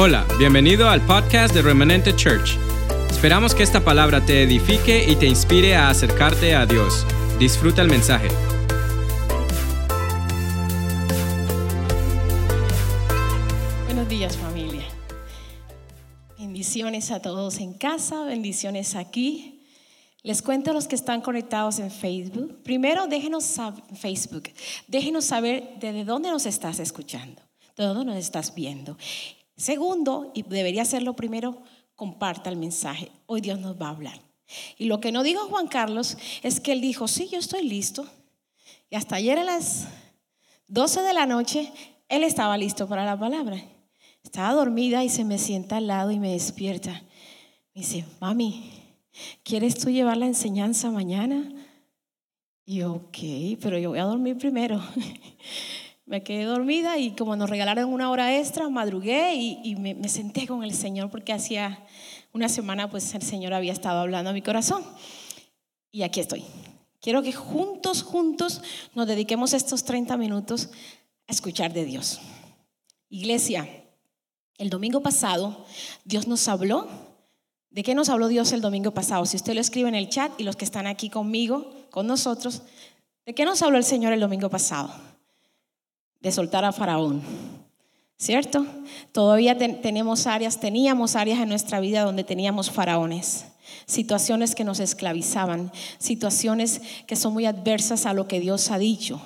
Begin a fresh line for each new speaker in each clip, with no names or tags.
Hola, bienvenido al podcast de Remanente Church. Esperamos que esta palabra te edifique y te inspire a acercarte a Dios. Disfruta el mensaje.
Buenos días familia. Bendiciones a todos en casa, bendiciones aquí. Les cuento a los que están conectados en Facebook. Primero, déjenos saber, Facebook, déjenos saber desde dónde nos estás escuchando, de dónde nos estás viendo. Segundo, y debería ser lo primero, comparta el mensaje. Hoy Dios nos va a hablar. Y lo que no dijo Juan Carlos es que él dijo, sí, yo estoy listo. Y hasta ayer a las 12 de la noche, él estaba listo para la palabra. Estaba dormida y se me sienta al lado y me despierta. Me dice, mami, ¿quieres tú llevar la enseñanza mañana? Y yo, ok, pero yo voy a dormir primero. Me quedé dormida y como nos regalaron una hora extra, madrugué y, me, senté con el Señor porque hacía una semana pues el Señor había estado hablando a mi corazón. Y aquí estoy. Quiero que juntos, juntos nos dediquemos estos 30 minutos a escuchar de Dios. Iglesia, el domingo pasado Dios nos habló. ¿De qué nos habló Dios el domingo pasado? Si usted lo escribe en el chat y los que están aquí conmigo, con nosotros, ¿de qué nos habló el Señor el domingo pasado? De soltar a Faraón. ¿Cierto? Todavía tenemos áreas, teníamos áreas en nuestra vida donde teníamos faraones, situaciones que nos esclavizaban, situaciones que son muy adversas a lo que Dios ha dicho.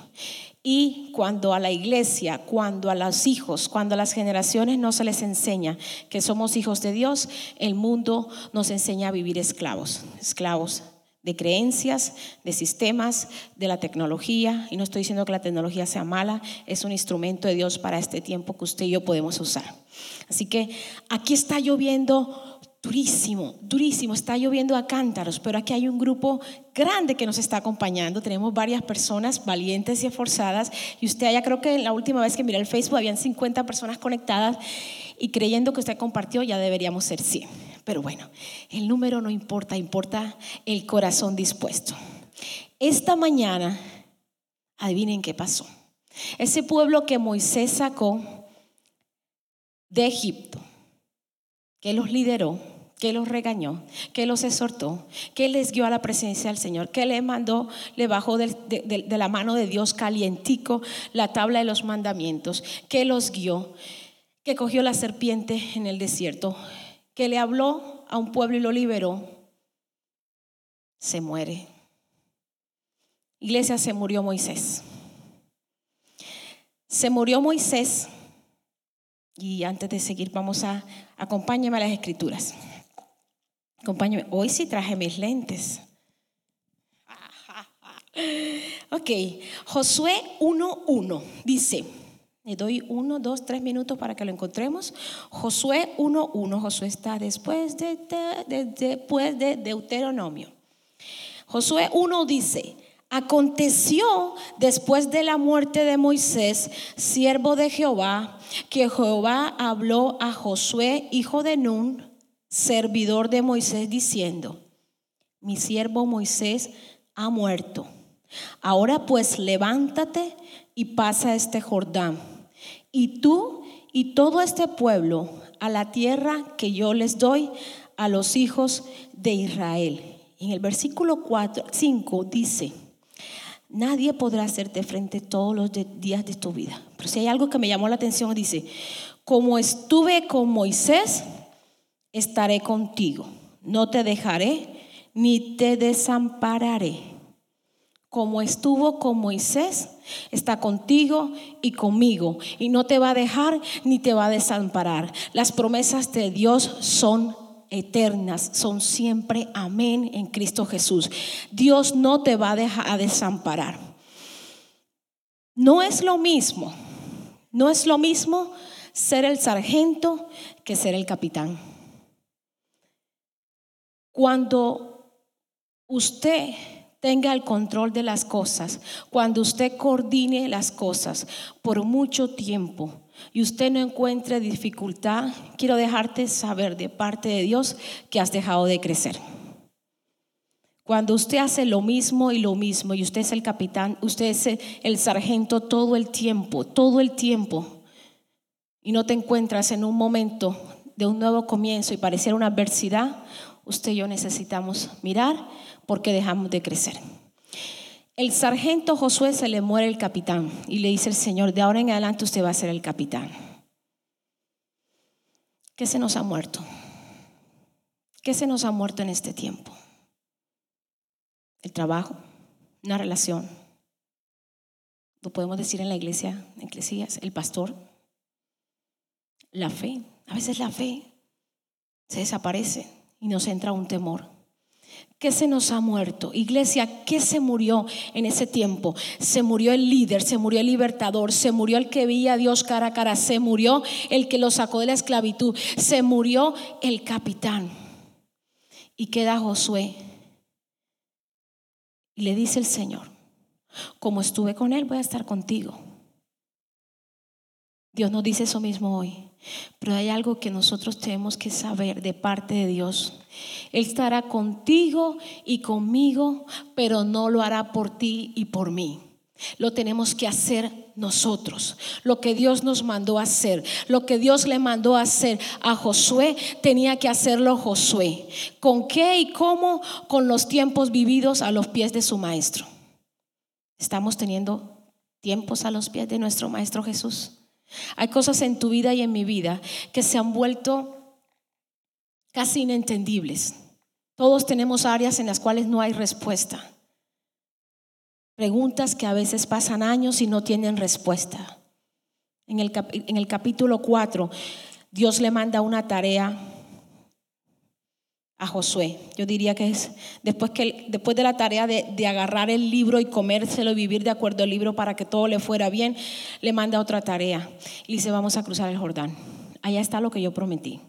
Y cuando a la iglesia, cuando a los hijos, cuando a las generaciones no se les enseña que somos hijos de Dios, el mundo nos enseña a vivir esclavos, esclavos de creencias, de sistemas, de la tecnología. Y no estoy diciendo que la tecnología sea mala, es un instrumento de Dios para este tiempo que usted y yo podemos usar. Así que aquí está lloviendo durísimo, durísimo, está lloviendo a cántaros, pero aquí hay un grupo grande que nos está acompañando. Tenemos varias personas valientes y esforzadas. Y usted ya creo que la última vez que miré el Facebook habían 50 personas conectadas y creyendo que usted compartió ya deberíamos ser 100. Pero bueno, el número no importa, importa el corazón dispuesto. Esta mañana, adivinen qué pasó. Ese pueblo que Moisés sacó de Egipto, que los lideró, que los regañó, que los exhortó, que les guió a la presencia del Señor, que le mandó, le bajó de, de la mano de Dios calientico la tabla de los mandamientos, que los guió, que cogió la serpiente en el desierto, que le habló a un pueblo y lo liberó, se muere. Iglesia, se murió Moisés. Se murió Moisés. Y antes de seguir, vamos a, acompáñeme a las escrituras. Acompáñeme. Hoy sí traje mis lentes. Ok, Josué 1.1 dice, le doy uno, dos, tres minutos para que lo encontremos. Josué 1.1. Josué está después de, después de Deuteronomio. Josué 1 dice, aconteció después de la muerte de Moisés, siervo de Jehová, que Jehová habló a Josué, hijo de Nun, servidor de Moisés, diciendo, mi siervo Moisés ha muerto. Ahora pues levántate y pasa este Jordán y tú y todo este pueblo a la tierra que yo les doy a los hijos de Israel. En el versículo 4, 5 dice, nadie podrá hacerte frente todos los días de tu vida. Pero si hay algo que me llamó la atención, dice, como estuve con Moisés, estaré contigo. No te dejaré ni te desampararé como estuvo con Moisés, está contigo y conmigo. Y no te va a dejar ni te va a desamparar. Las promesas de Dios son eternas, son siempre amén en Cristo Jesús. Dios no te va a dejar a desamparar. No es lo mismo, no es lo mismo ser el sargento que ser el capitán. Cuando usted tenga el control de las cosas, cuando usted coordine las cosas por mucho tiempo y usted no encuentre dificultad, quiero dejarte saber de parte de Dios que has dejado de crecer. Cuando usted hace lo mismo y lo mismo, y usted es el capitán, usted es el sargento todo el tiempo, todo el tiempo, y no te encuentras en un momento de un nuevo comienzo y pareciera una adversidad, usted y yo necesitamos mirar porque dejamos de crecer. El sargento Josué se le muere el capitán y le dice el Señor, de ahora en adelante usted va a ser el capitán. ¿Qué se nos ha muerto? ¿Qué se nos ha muerto en este tiempo? El trabajo, una relación. Lo podemos decir en la iglesia, en Eclesías, el pastor, la fe. A veces la fe se desaparece y nos entra un temor. ¿Qué se nos ha muerto? Iglesia, ¿qué se murió en ese tiempo? Se murió el líder, se murió el libertador, se murió el que veía a Dios cara a cara, se murió el que lo sacó de la esclavitud, se murió el capitán. Y queda Josué. Y le dice el Señor, como estuve con él, voy a estar contigo. Dios nos dice eso mismo hoy. Pero hay algo que nosotros tenemos que saber de parte de Dios. Él estará contigo y conmigo, pero no lo hará por ti y por mí. Lo tenemos que hacer nosotros. Lo que Dios nos mandó a hacer, lo que Dios le mandó a hacer a Josué, tenía que hacerlo Josué. ¿Con qué y cómo? Con los tiempos vividos a los pies de su maestro. Estamos teniendo tiempos a los pies de nuestro maestro Jesús. Hay cosas en tu vida y en mi vida que se han vuelto casi inentendibles. Todos tenemos áreas en las cuales no hay respuesta. Preguntas que a veces pasan años y no tienen respuesta. En el, capítulo 4, Dios le manda una tarea a Josué. Yo diría que es después, que, después de la tarea de, de, agarrar el libro y comérselo y vivir de acuerdo al libro para que todo le fuera bien, le manda otra tarea. Y dice, vamos a cruzar el Jordán. Allá está lo que yo prometí.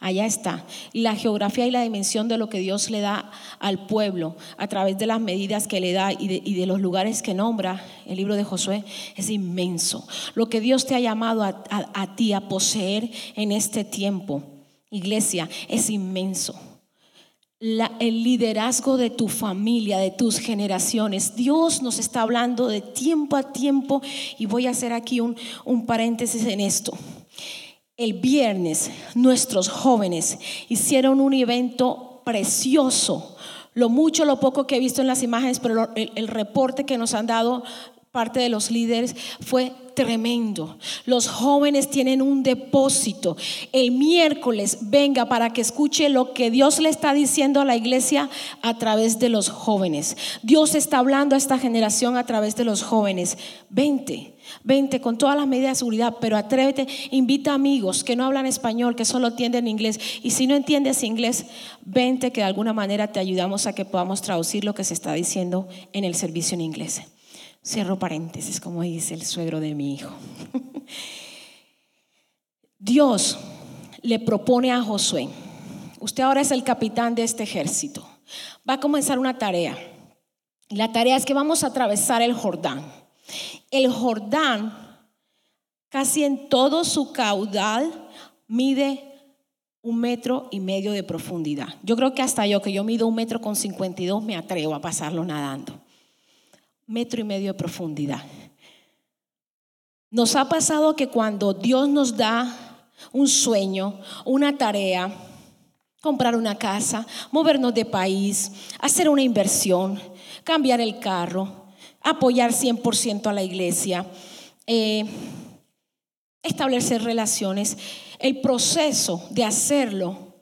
Allá está. La geografía y la dimensión de lo que Dios le da al pueblo a través de las medidas que le da y de, y de los lugares que nombra el libro de Josué es inmenso. Lo que Dios te ha llamado a, a, a ti a poseer en este tiempo, iglesia, es inmenso el liderazgo de tu familia, de tus generaciones. Dios nos está hablando de tiempo a tiempo y voy a hacer aquí un, un paréntesis en esto. El viernes nuestros jóvenes hicieron un evento precioso. Lo mucho, lo poco que he visto en las imágenes, pero el reporte que nos han dado parte de los líderes fue tremendo. Los jóvenes tienen un depósito. El miércoles venga para que escuche lo que Dios le está diciendo a la iglesia a través de los jóvenes. Dios está hablando a esta generación a través de los jóvenes. Vente. Vente con todas las medidas de seguridad, pero atrévete, invita amigos que no hablan español, que solo entienden inglés. Y si no entiendes inglés, vente que de alguna manera te ayudamos a que podamos traducir lo que se está diciendo en el servicio en inglés. Cierro paréntesis, como dice el suegro de mi hijo. Dios le propone a Josué, usted ahora es el capitán de este ejército, va a comenzar una tarea. La tarea es que vamos a atravesar el Jordán. El Jordán, casi en todo su caudal, mide un metro y medio de profundidad. Yo creo que hasta yo, que yo mido un metro con 52, me atrevo a pasarlo nadando metro y medio de profundidad. Nos ha pasado que cuando Dios nos da un sueño, una tarea, comprar una casa, movernos de país, hacer una inversión, cambiar el carro, apoyar 100% a la iglesia, eh, establecer relaciones, el proceso de hacerlo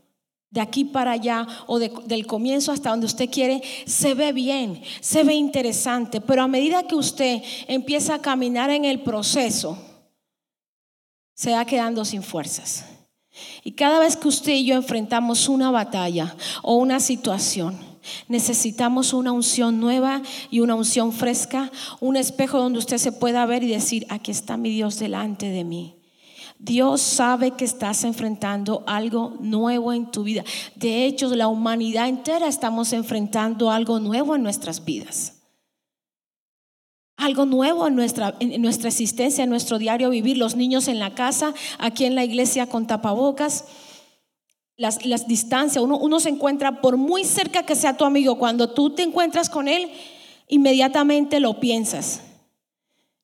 de aquí para allá o del comienzo hasta donde usted quiere, se ve bien, se ve interesante, pero a medida que usted empieza a caminar en el proceso, se va quedando sin fuerzas. Y cada vez que usted y yo enfrentamos una batalla o una situación, necesitamos una unción nueva y una unción fresca, un espejo donde usted se pueda ver y decir, aquí está mi Dios delante de mí. Dios sabe que estás enfrentando algo nuevo en tu vida. De hecho, la humanidad entera estamos enfrentando algo nuevo en nuestras vidas. Algo nuevo en nuestra, en nuestra existencia, en nuestro diario vivir. Los niños en la casa, aquí en la iglesia con tapabocas. Las, las distancias, uno, uno se encuentra por muy cerca que sea tu amigo, cuando tú te encuentras con él, inmediatamente lo piensas.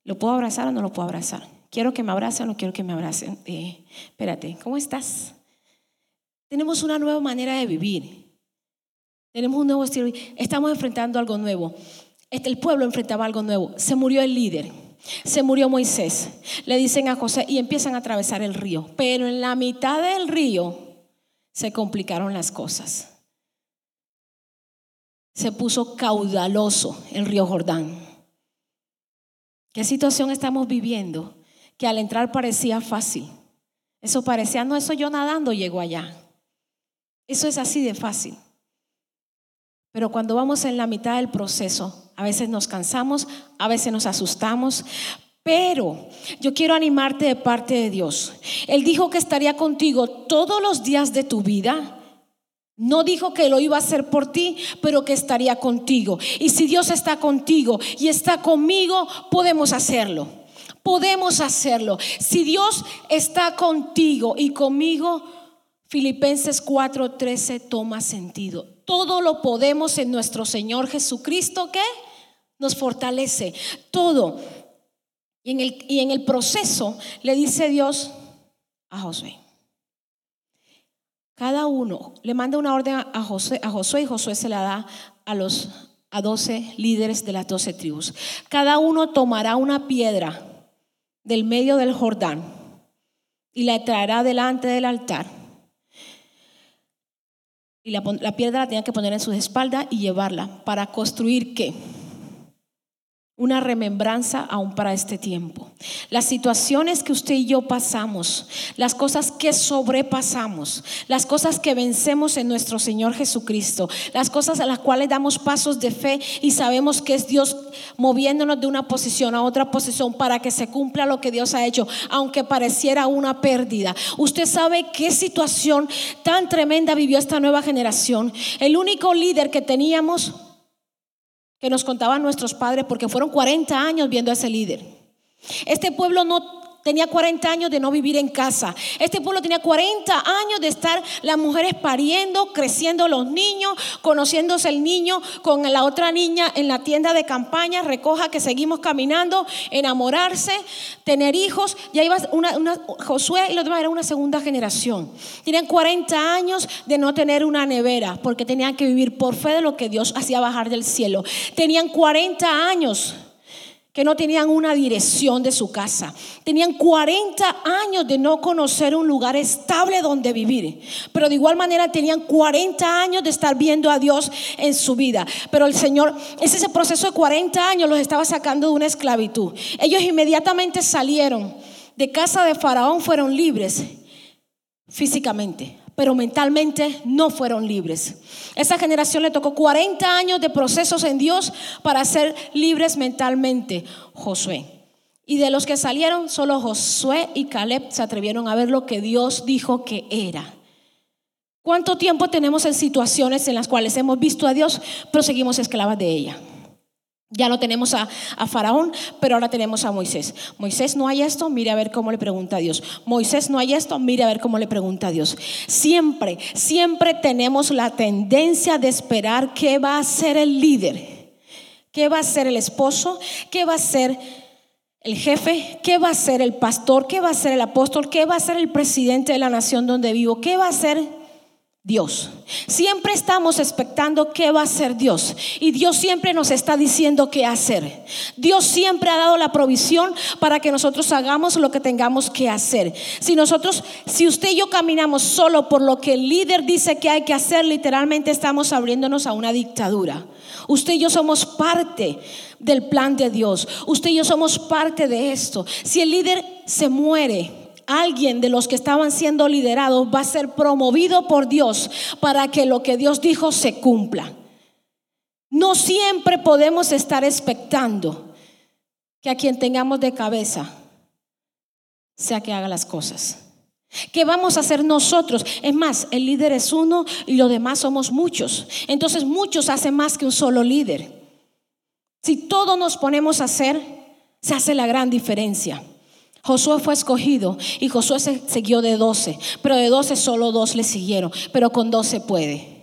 ¿Lo puedo abrazar o no lo puedo abrazar? ¿Quiero que me abracen o no quiero que me abracen? Espérate, ¿cómo estás? Tenemos una nueva manera de vivir. Tenemos un nuevo estilo. Estamos enfrentando algo nuevo. Este, el pueblo enfrentaba algo nuevo. Se murió el líder. Se murió Moisés. Le dicen a José y empiezan a atravesar el río. Pero en la mitad del río se complicaron las cosas. Se puso caudaloso el río Jordán. ¿Qué situación estamos viviendo? Que al entrar parecía fácil. Eso parecía, no, eso yo nadando llego allá. Eso es así de fácil. Pero cuando vamos en la mitad del proceso, a veces nos cansamos, a veces nos asustamos, pero yo quiero animarte de parte de Dios. Él dijo que estaría contigo todos los días de tu vida. No dijo que lo iba a hacer por ti, pero que estaría contigo. Y si Dios está contigo y está conmigo, podemos hacerlo. Podemos hacerlo. Si Dios está contigo y conmigo, Filipenses 4:13 toma sentido. Todo lo podemos en nuestro Señor Jesucristo que nos fortalece. Todo. Y en el, y en el proceso le dice Dios a Josué. Cada uno le manda una orden a Josué, a Josué y Josué se la da a los a 12 líderes de las 12 tribus. Cada uno tomará una piedra del medio del Jordán y la traerá delante del altar y la, piedra la tenía que poner en sus espaldas y llevarla para construir qué? Una remembranza aún para este tiempo. Las situaciones que usted y yo pasamos, las cosas que sobrepasamos, las cosas que vencemos en nuestro Señor Jesucristo, las cosas a las cuales damos pasos de fe y sabemos que es Dios moviéndonos de una posición a otra posición para que se cumpla lo que Dios ha hecho, aunque pareciera una pérdida. Usted sabe qué situación tan tremenda vivió esta nueva generación. El único líder que teníamos que nos contaban nuestros padres, porque fueron 40 años viendo a ese líder. Este pueblo no tenía 40 años de no vivir en casa. Este pueblo tenía 40 años de estar las mujeres pariendo, creciendo los niños, conociéndose el niño con la otra niña en la tienda de campaña, recoja que seguimos caminando, enamorarse, tener hijos. Ya iba una, Josué y los demás era una segunda generación. Tenían 40 años de no tener una nevera porque tenían que vivir por fe de lo que Dios hacía bajar del cielo. Tenían 40 años que no tenían una dirección de su casa. Tenían 40 años de no conocer un lugar estable donde vivir. Pero de igual manera tenían 40 años de estar viendo a Dios en su vida. Pero el Señor, ese proceso de 40 años los estaba sacando de una esclavitud. Ellos inmediatamente salieron de casa de Faraón, fueron libres físicamente pero mentalmente no fueron libres. Esa generación le tocó 40 años de procesos en Dios para ser libres mentalmente. Josué. Y de los que salieron, solo Josué y Caleb se atrevieron a ver lo que Dios dijo que era. ¿Cuánto tiempo tenemos en situaciones en las cuales hemos visto a Dios, pero seguimos esclavas de ella? Ya no tenemos a, Faraón, pero ahora tenemos a Moisés. Moisés no hay esto, mire a ver cómo le pregunta a Dios. Moisés no hay esto, mire a ver cómo le pregunta a Dios. Siempre, siempre tenemos la tendencia de esperar qué va a ser el líder, qué va a ser el esposo, qué va a ser el jefe, qué va a ser el pastor, qué va a ser el apóstol, qué va a ser el presidente de la nación donde vivo, qué va a ser Dios. Siempre estamos expectando qué va a hacer Dios. Y Dios siempre nos está diciendo qué hacer. Dios siempre ha dado la provisión para que nosotros hagamos lo que tengamos que hacer. Si nosotros, si usted y yo caminamos solo por lo que el líder dice que hay que hacer, literalmente estamos abriéndonos a una dictadura. Usted y yo somos parte del plan de Dios. Usted y yo somos parte de esto. Si el líder se muere, alguien de los que estaban siendo liderados va a ser promovido por Dios para que lo que Dios dijo se cumpla. No siempre podemos estar expectando que a quien tengamos de cabeza sea que haga las cosas. ¿Qué vamos a hacer nosotros? Es más, el líder es uno y los demás somos muchos. Entonces muchos hacen más que un solo líder. Si todos nos ponemos a hacer, se hace la gran diferencia. Josué fue escogido y Josué se siguió de doce, pero de doce solo dos le siguieron, pero con doce puede.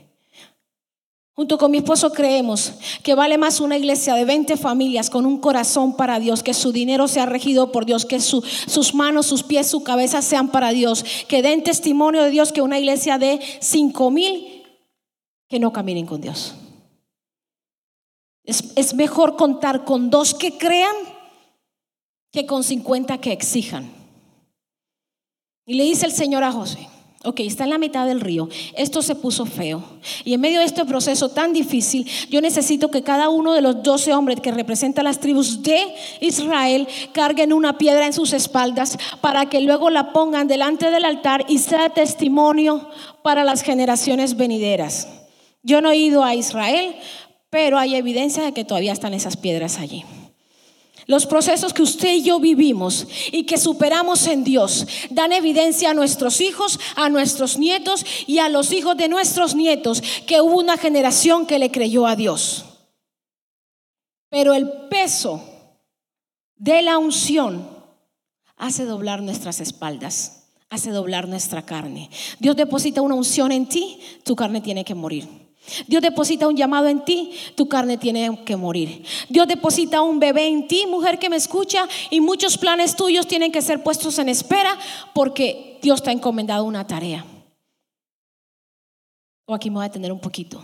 Junto con mi esposo creemos que vale más una iglesia de 20 familias con un corazón para Dios, que su dinero sea regido por Dios, que sus manos, sus pies, su cabeza sean para Dios, que den testimonio de Dios, que una iglesia de 5 mil que no caminen con Dios. Es mejor contar con dos que crean que con 50 que exijan. Y le dice el Señor a José, Ok, está en la mitad del río. Esto se puso feo. Y en medio de este proceso tan difícil, yo necesito que cada uno de los doce hombres que representan las tribus de Israel carguen una piedra en sus espaldas para que luego la pongan delante del altar y sea testimonio para las generaciones venideras. Yo no he ido a Israel, pero hay evidencia de que todavía están esas piedras allí. Los procesos que usted y yo vivimos y que superamos en Dios dan evidencia a nuestros hijos, a nuestros nietos y a los hijos de nuestros nietos que hubo una generación que le creyó a Dios. Pero el peso de la unción hace doblar nuestras espaldas, hace doblar nuestra carne. Dios deposita una unción en ti, tu carne tiene que morir. Dios deposita un llamado en ti, tu carne tiene que morir. Dios deposita un bebé en ti, mujer que me escucha, y muchos planes tuyos tienen que ser puestos en espera porque Dios te ha encomendado una tarea. O aquí me voy a detener un poquito.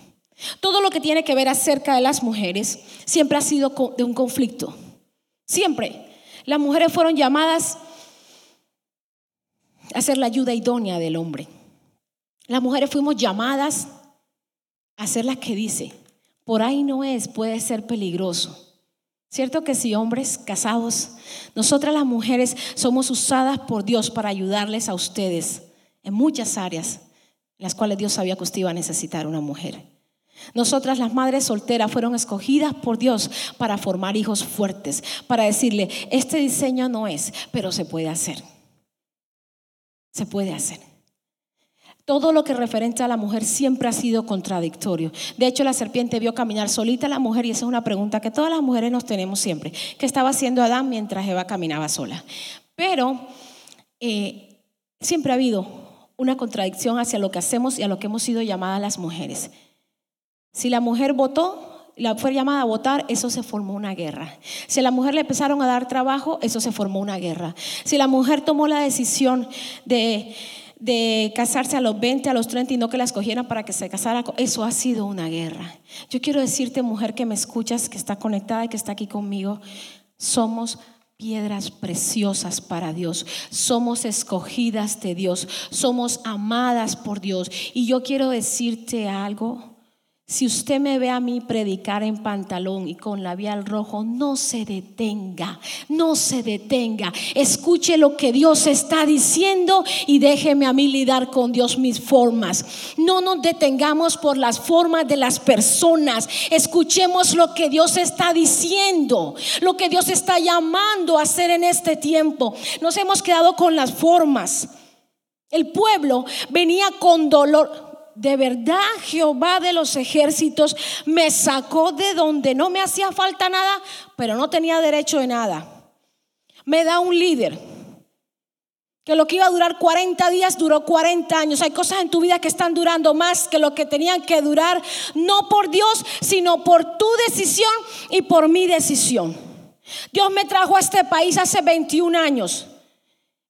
Todo lo que tiene que ver acerca de las mujeres siempre ha sido de un conflicto. Siempre. Las mujeres fueron llamadas a ser la ayuda idónea del hombre. Las mujeres fuimos llamadas hacer las que dice, por ahí no es, puede ser peligroso. Cierto que si hombres casados, nosotras las mujeres somos usadas por Dios para ayudarles a ustedes en muchas áreas en las cuales Dios sabía que usted iba a necesitar una mujer. Nosotras las madres solteras fueron escogidas por Dios para formar hijos fuertes, para decirle, este diseño no es, pero se puede hacer. Se puede hacer. Todo lo que referente a la mujer siempre ha sido contradictorio. De hecho, la serpiente vio caminar solita a la mujer y esa es una pregunta que todas las mujeres nos tenemos siempre. ¿Qué estaba haciendo Adán mientras Eva caminaba sola? Pero eh, siempre ha habido una contradicción hacia lo que hacemos y a lo que hemos sido llamadas las mujeres. Si la mujer votó, la fue llamada a votar, eso se formó una guerra. Si a la mujer le empezaron a dar trabajo, eso se formó una guerra. Si la mujer tomó la decisión de de casarse a los 20, a los 30 y no que la escogieran para que se casara, eso ha sido una guerra. Yo quiero decirte, mujer que me escuchas, que está conectada y que está aquí conmigo, somos piedras preciosas para Dios. Somos escogidas de Dios. Somos amadas por Dios. Y yo quiero decirte algo. Si usted me ve a mí predicar en pantalón y con labial rojo, no se detenga, no se detenga. Escuche lo que Dios está diciendo y déjeme a mí lidar con Dios mis formas. No nos detengamos por las formas de las personas. Escuchemos lo que Dios está diciendo, lo que Dios está llamando a hacer en este tiempo. Nos hemos quedado con las formas. El pueblo venía con dolor de verdad Jehová de los ejércitos me sacó de donde no me hacía falta nada, pero no tenía derecho de nada. Me da un líder. Que lo que iba a durar 40 días duró 40 años. Hay cosas en tu vida que están durando más que lo que tenían que durar, no por Dios, sino por tu decisión y por mi decisión. Dios me trajo a este país hace 21 años.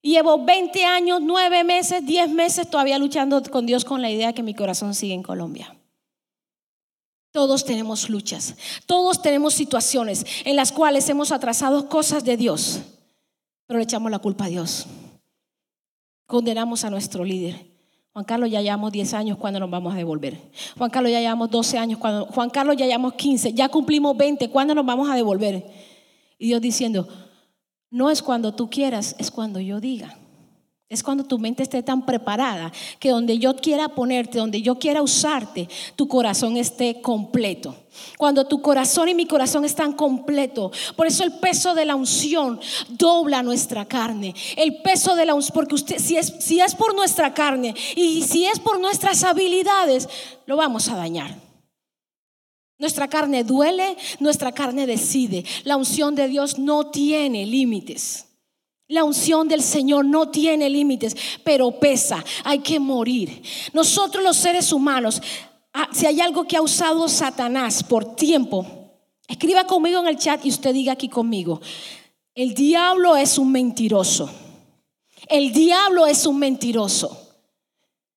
Llevo 20 años, 9 meses, 10 meses todavía luchando con Dios con la idea de que mi corazón sigue en Colombia. Todos tenemos luchas, todos tenemos situaciones en las cuales hemos atrasado cosas de Dios, pero le echamos la culpa a Dios. Condenamos a nuestro líder. Juan Carlos ya llevamos 10 años cuando nos vamos a devolver. Juan Carlos ya llevamos 12 años cuando Juan Carlos ya llevamos 15, ya cumplimos 20, ¿cuándo nos vamos a devolver? Y Dios diciendo, no es cuando tú quieras, es cuando yo diga. Es cuando tu mente esté tan preparada que donde yo quiera ponerte, donde yo quiera usarte, tu corazón esté completo. Cuando tu corazón y mi corazón están completos. Por eso el peso de la unción dobla nuestra carne. El peso de la unción, porque usted, si es, si es por nuestra carne y si es por nuestras habilidades, lo vamos a dañar. Nuestra carne duele, nuestra carne decide. La unción de Dios no tiene límites. La unción del Señor no tiene límites, pero pesa, hay que morir. Nosotros los seres humanos ah, si hay algo que ha usado Satanás por tiempo, escriba conmigo en el chat y usted diga aquí conmigo, el diablo es un mentiroso. El diablo es un mentiroso.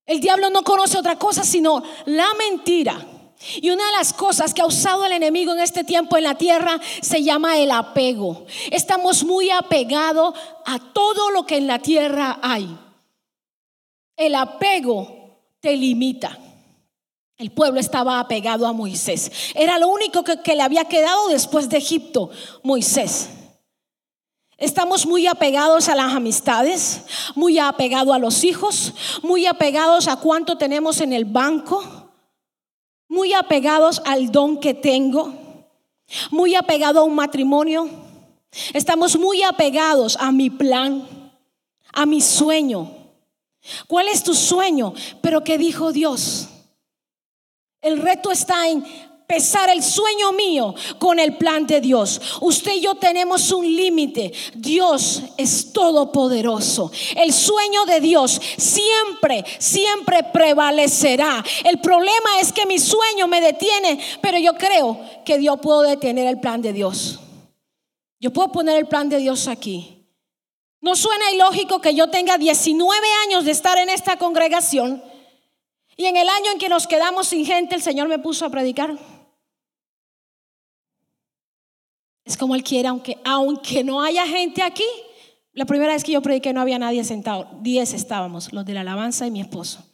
El diablo no conoce otra cosa sino la mentira. Y una de las cosas que ha usado el enemigo en este tiempo en la tierra se llama el apego. Estamos muy apegados a todo lo que en la tierra hay. El apego te limita. El pueblo estaba apegado a Moisés. Era lo único que, le había quedado después de Egipto, Moisés. Estamos muy apegados a las amistades, muy apegados a los hijos, muy apegados a cuánto tenemos en el banco, muy apegados al don que tengo, muy apegados a un matrimonio. Estamos muy apegados a mi plan, a mi sueño. ¿Cuál es tu sueño? Pero ¿qué dijo Dios? El reto está en pesar el sueño mío con el plan de Dios. Usted y yo tenemos un límite. Dios es todopoderoso. El sueño de Dios siempre, siempre prevalecerá. El problema es que mi sueño me detiene, pero yo creo que Dios puede detener el plan de Dios. Yo puedo poner el plan de Dios aquí. No suena ilógico que yo tenga 19 años de estar en esta congregación y en el año en que nos quedamos sin gente el Señor me puso a predicar. Es como Él quiere, aunque, aunque no haya gente aquí. La primera vez que yo prediqué no había nadie sentado. Diez estábamos, los de la alabanza y mi esposo.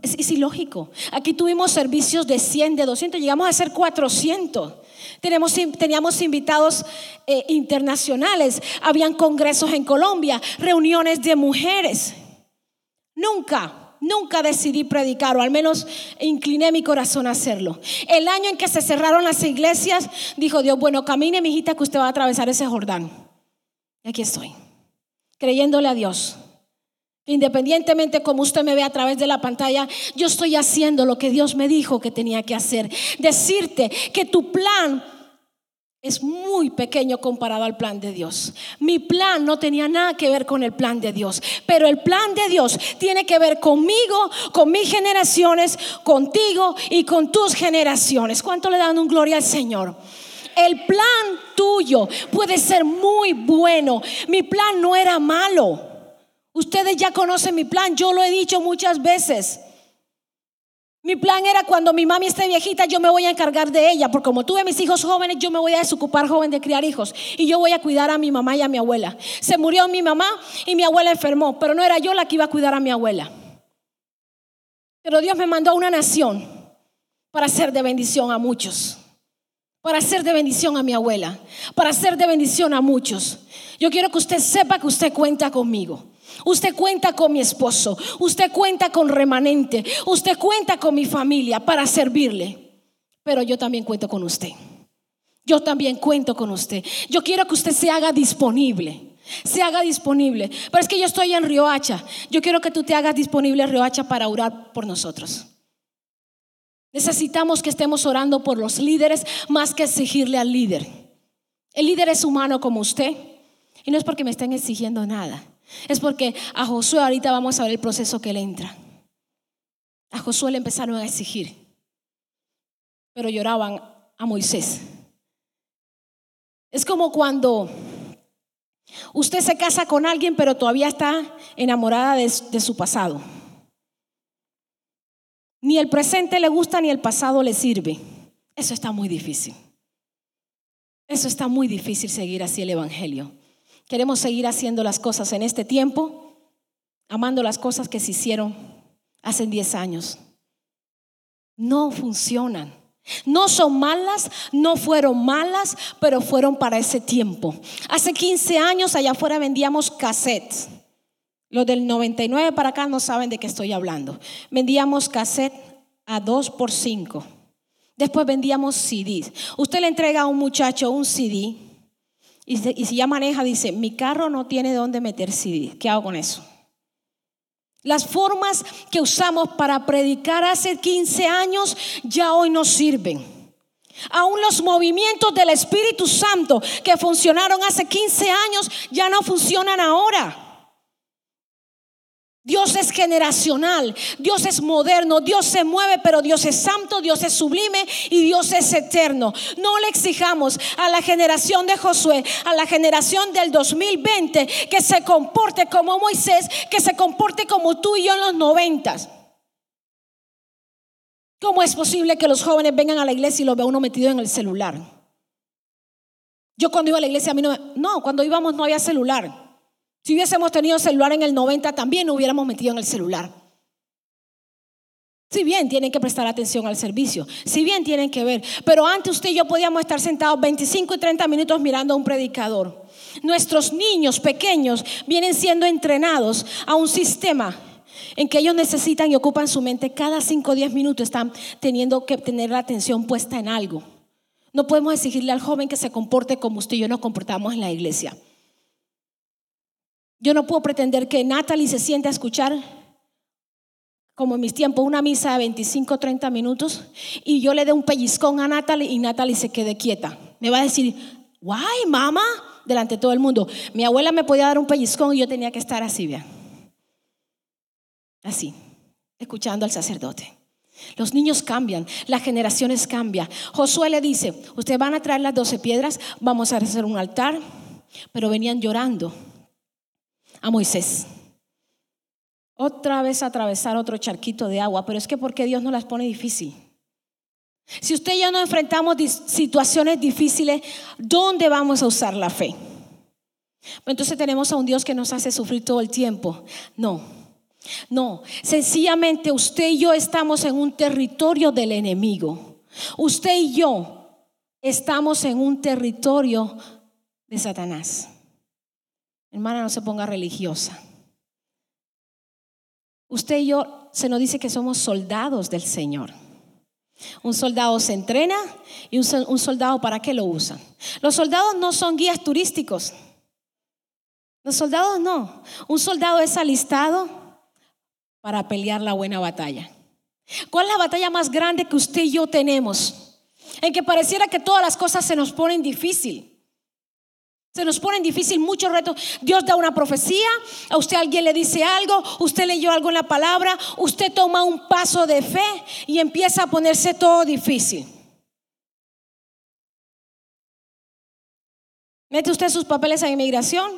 Es, ilógico. Aquí tuvimos servicios de 100, de 200, llegamos a ser 400. Tenemos, teníamos invitados eh, internacionales, habían congresos en Colombia, reuniones de mujeres. Nunca Nunca decidí predicar, o al menos incliné mi corazón a hacerlo. El año en que se cerraron las iglesias, dijo Dios, bueno, camine, mi hijita, que usted va a atravesar ese Jordán. Y aquí estoy, creyéndole a Dios. Independientemente como usted me ve a través de la pantalla, yo estoy haciendo lo que Dios me dijo que tenía que hacer. Decirte que tu plan es muy pequeño comparado al plan de Dios. Mi plan no tenía nada que ver con el plan de Dios, pero el plan de Dios tiene que ver conmigo, con mis generaciones, contigo y con tus generaciones. ¿Cuánto le dan un gloria al Señor? El plan tuyo puede ser muy bueno. Mi plan no era malo. Ustedes ya conocen mi plan, yo lo he dicho muchas veces. Mi plan era cuando mi mami esté viejita, yo me voy a encargar de ella, porque como tuve mis hijos jóvenes, yo me voy a desocupar joven de criar hijos y yo voy a cuidar a mi mamá y a mi abuela. Se murió mi mamá y mi abuela enfermó, pero no era yo la que iba a cuidar a mi abuela. Pero Dios me mandó a una nación para ser de bendición a muchos, para ser de bendición a mi abuela, para ser de bendición a muchos. Yo quiero que usted sepa que usted cuenta conmigo. Usted cuenta con mi esposo, usted cuenta con remanente, usted cuenta con mi familia para servirle. Pero yo también cuento con usted. Yo también cuento con usted. Yo quiero que usted se haga disponible. Se haga disponible. Pero es que yo estoy en Riohacha. Yo quiero que tú te hagas disponible en Riohacha para orar por nosotros. Necesitamos que estemos orando por los líderes más que exigirle al líder. El líder es humano como usted. Y no es porque me estén exigiendo nada. Es porque a Josué ahorita vamos a ver el proceso que él entra. A Josué le empezaron a exigir, pero lloraban a Moisés. Es como cuando usted se casa con alguien, pero todavía está enamorada de, de su pasado. Ni el presente le gusta ni el pasado le sirve. Eso está muy difícil. Eso está muy difícil seguir así el Evangelio. Queremos seguir haciendo las cosas en este tiempo, amando las cosas que se hicieron hace 10 años. No funcionan. No son malas, no fueron malas, pero fueron para ese tiempo. Hace 15 años allá afuera vendíamos cassettes. Los del 99 para acá no saben de qué estoy hablando. Vendíamos cassette a 2 por 5. Después vendíamos CDs. Usted le entrega a un muchacho un CD y, si ya maneja, dice, mi carro no tiene dónde meter CD. ¿Qué hago con eso? Las formas que usamos para predicar hace 15 años ya hoy no sirven. Aún los movimientos del Espíritu Santo que funcionaron hace 15 años ya no funcionan ahora. Dios es generacional, Dios es moderno, Dios se mueve, pero Dios es santo, Dios es sublime y Dios es eterno. No le exijamos a la generación de Josué, a la generación del 2020, que se comporte como Moisés, que se comporte como tú y yo en los noventas. ¿Cómo es posible que los jóvenes vengan a la iglesia y lo vea uno metido en el celular? Yo cuando iba a la iglesia a mí no, no, cuando íbamos no había celular. Si hubiésemos tenido celular en el 90, también nos hubiéramos metido en el celular. Si bien tienen que prestar atención al servicio, si bien tienen que ver, pero antes usted y yo podíamos estar sentados 25 y 30 minutos mirando a un predicador. Nuestros niños pequeños vienen siendo entrenados a un sistema en que ellos necesitan y ocupan su mente cada 5 o 10 minutos, están teniendo que tener la atención puesta en algo. No podemos exigirle al joven que se comporte como usted y yo nos comportamos en la iglesia. Yo no puedo pretender que Natalie se siente a escuchar, como en mis tiempos, una misa de 25 30 minutos y yo le dé un pellizcón a Natalie y Natalie se quede quieta. Me va a decir, guay, mamá, delante de todo el mundo. Mi abuela me podía dar un pellizcón y yo tenía que estar así, bien. Así, escuchando al sacerdote. Los niños cambian, las generaciones cambian. Josué le dice, ustedes van a traer las doce piedras, vamos a hacer un altar, pero venían llorando a Moisés. Otra vez atravesar otro charquito de agua, pero es que porque Dios no las pone difícil. Si usted y yo no enfrentamos situaciones difíciles, ¿dónde vamos a usar la fe? Entonces tenemos a un Dios que nos hace sufrir todo el tiempo. No, no, sencillamente usted y yo estamos en un territorio del enemigo. Usted y yo estamos en un territorio de Satanás. Hermana, no se ponga religiosa. Usted y yo se nos dice que somos soldados del Señor. Un soldado se entrena y un, soldado para qué lo usa. Los soldados no son guías turísticos. Los soldados no. Un soldado es alistado para pelear la buena batalla. ¿Cuál es la batalla más grande que usted y yo tenemos? En que pareciera que todas las cosas se nos ponen difícil. Se nos pone difícil muchos retos. Dios da una profecía, a usted alguien le dice algo, usted leyó algo en la palabra, usted toma un paso de fe y empieza a ponerse todo difícil. Mete usted sus papeles a inmigración,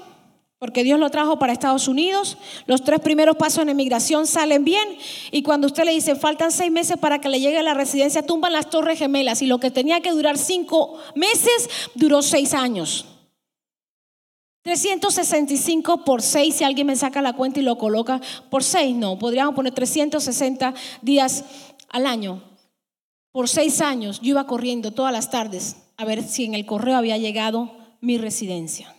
porque Dios lo trajo para Estados Unidos. Los tres primeros pasos en inmigración salen bien y cuando usted le dice faltan seis meses para que le llegue a la residencia, tumban las torres gemelas y lo que tenía que durar cinco meses duró seis años. 365 por 6, si alguien me saca la cuenta y lo coloca por 6, no, podríamos poner 360 días al año. Por 6 años yo iba corriendo todas las tardes a ver si en el correo había llegado mi residencia.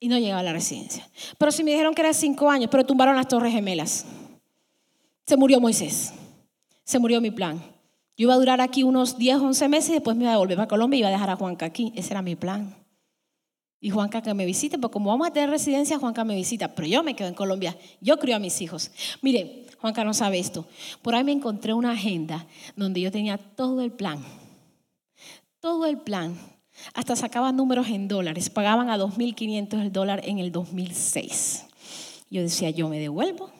Y no llegaba a la residencia. Pero si me dijeron que era 5 años, pero tumbaron las torres gemelas. Se murió Moisés. Se murió mi plan. Yo iba a durar aquí unos 10, 11 meses y después me iba a volver a Colombia y iba a dejar a Juanca aquí. Ese era mi plan. Y Juanca que me visite, porque como vamos a tener residencia, Juanca me visita, pero yo me quedo en Colombia, yo crío a mis hijos. Mire, Juanca no sabe esto. Por ahí me encontré una agenda donde yo tenía todo el plan, todo el plan. Hasta sacaban números en dólares, pagaban a 2.500 el dólar en el 2006. Yo decía, yo me devuelvo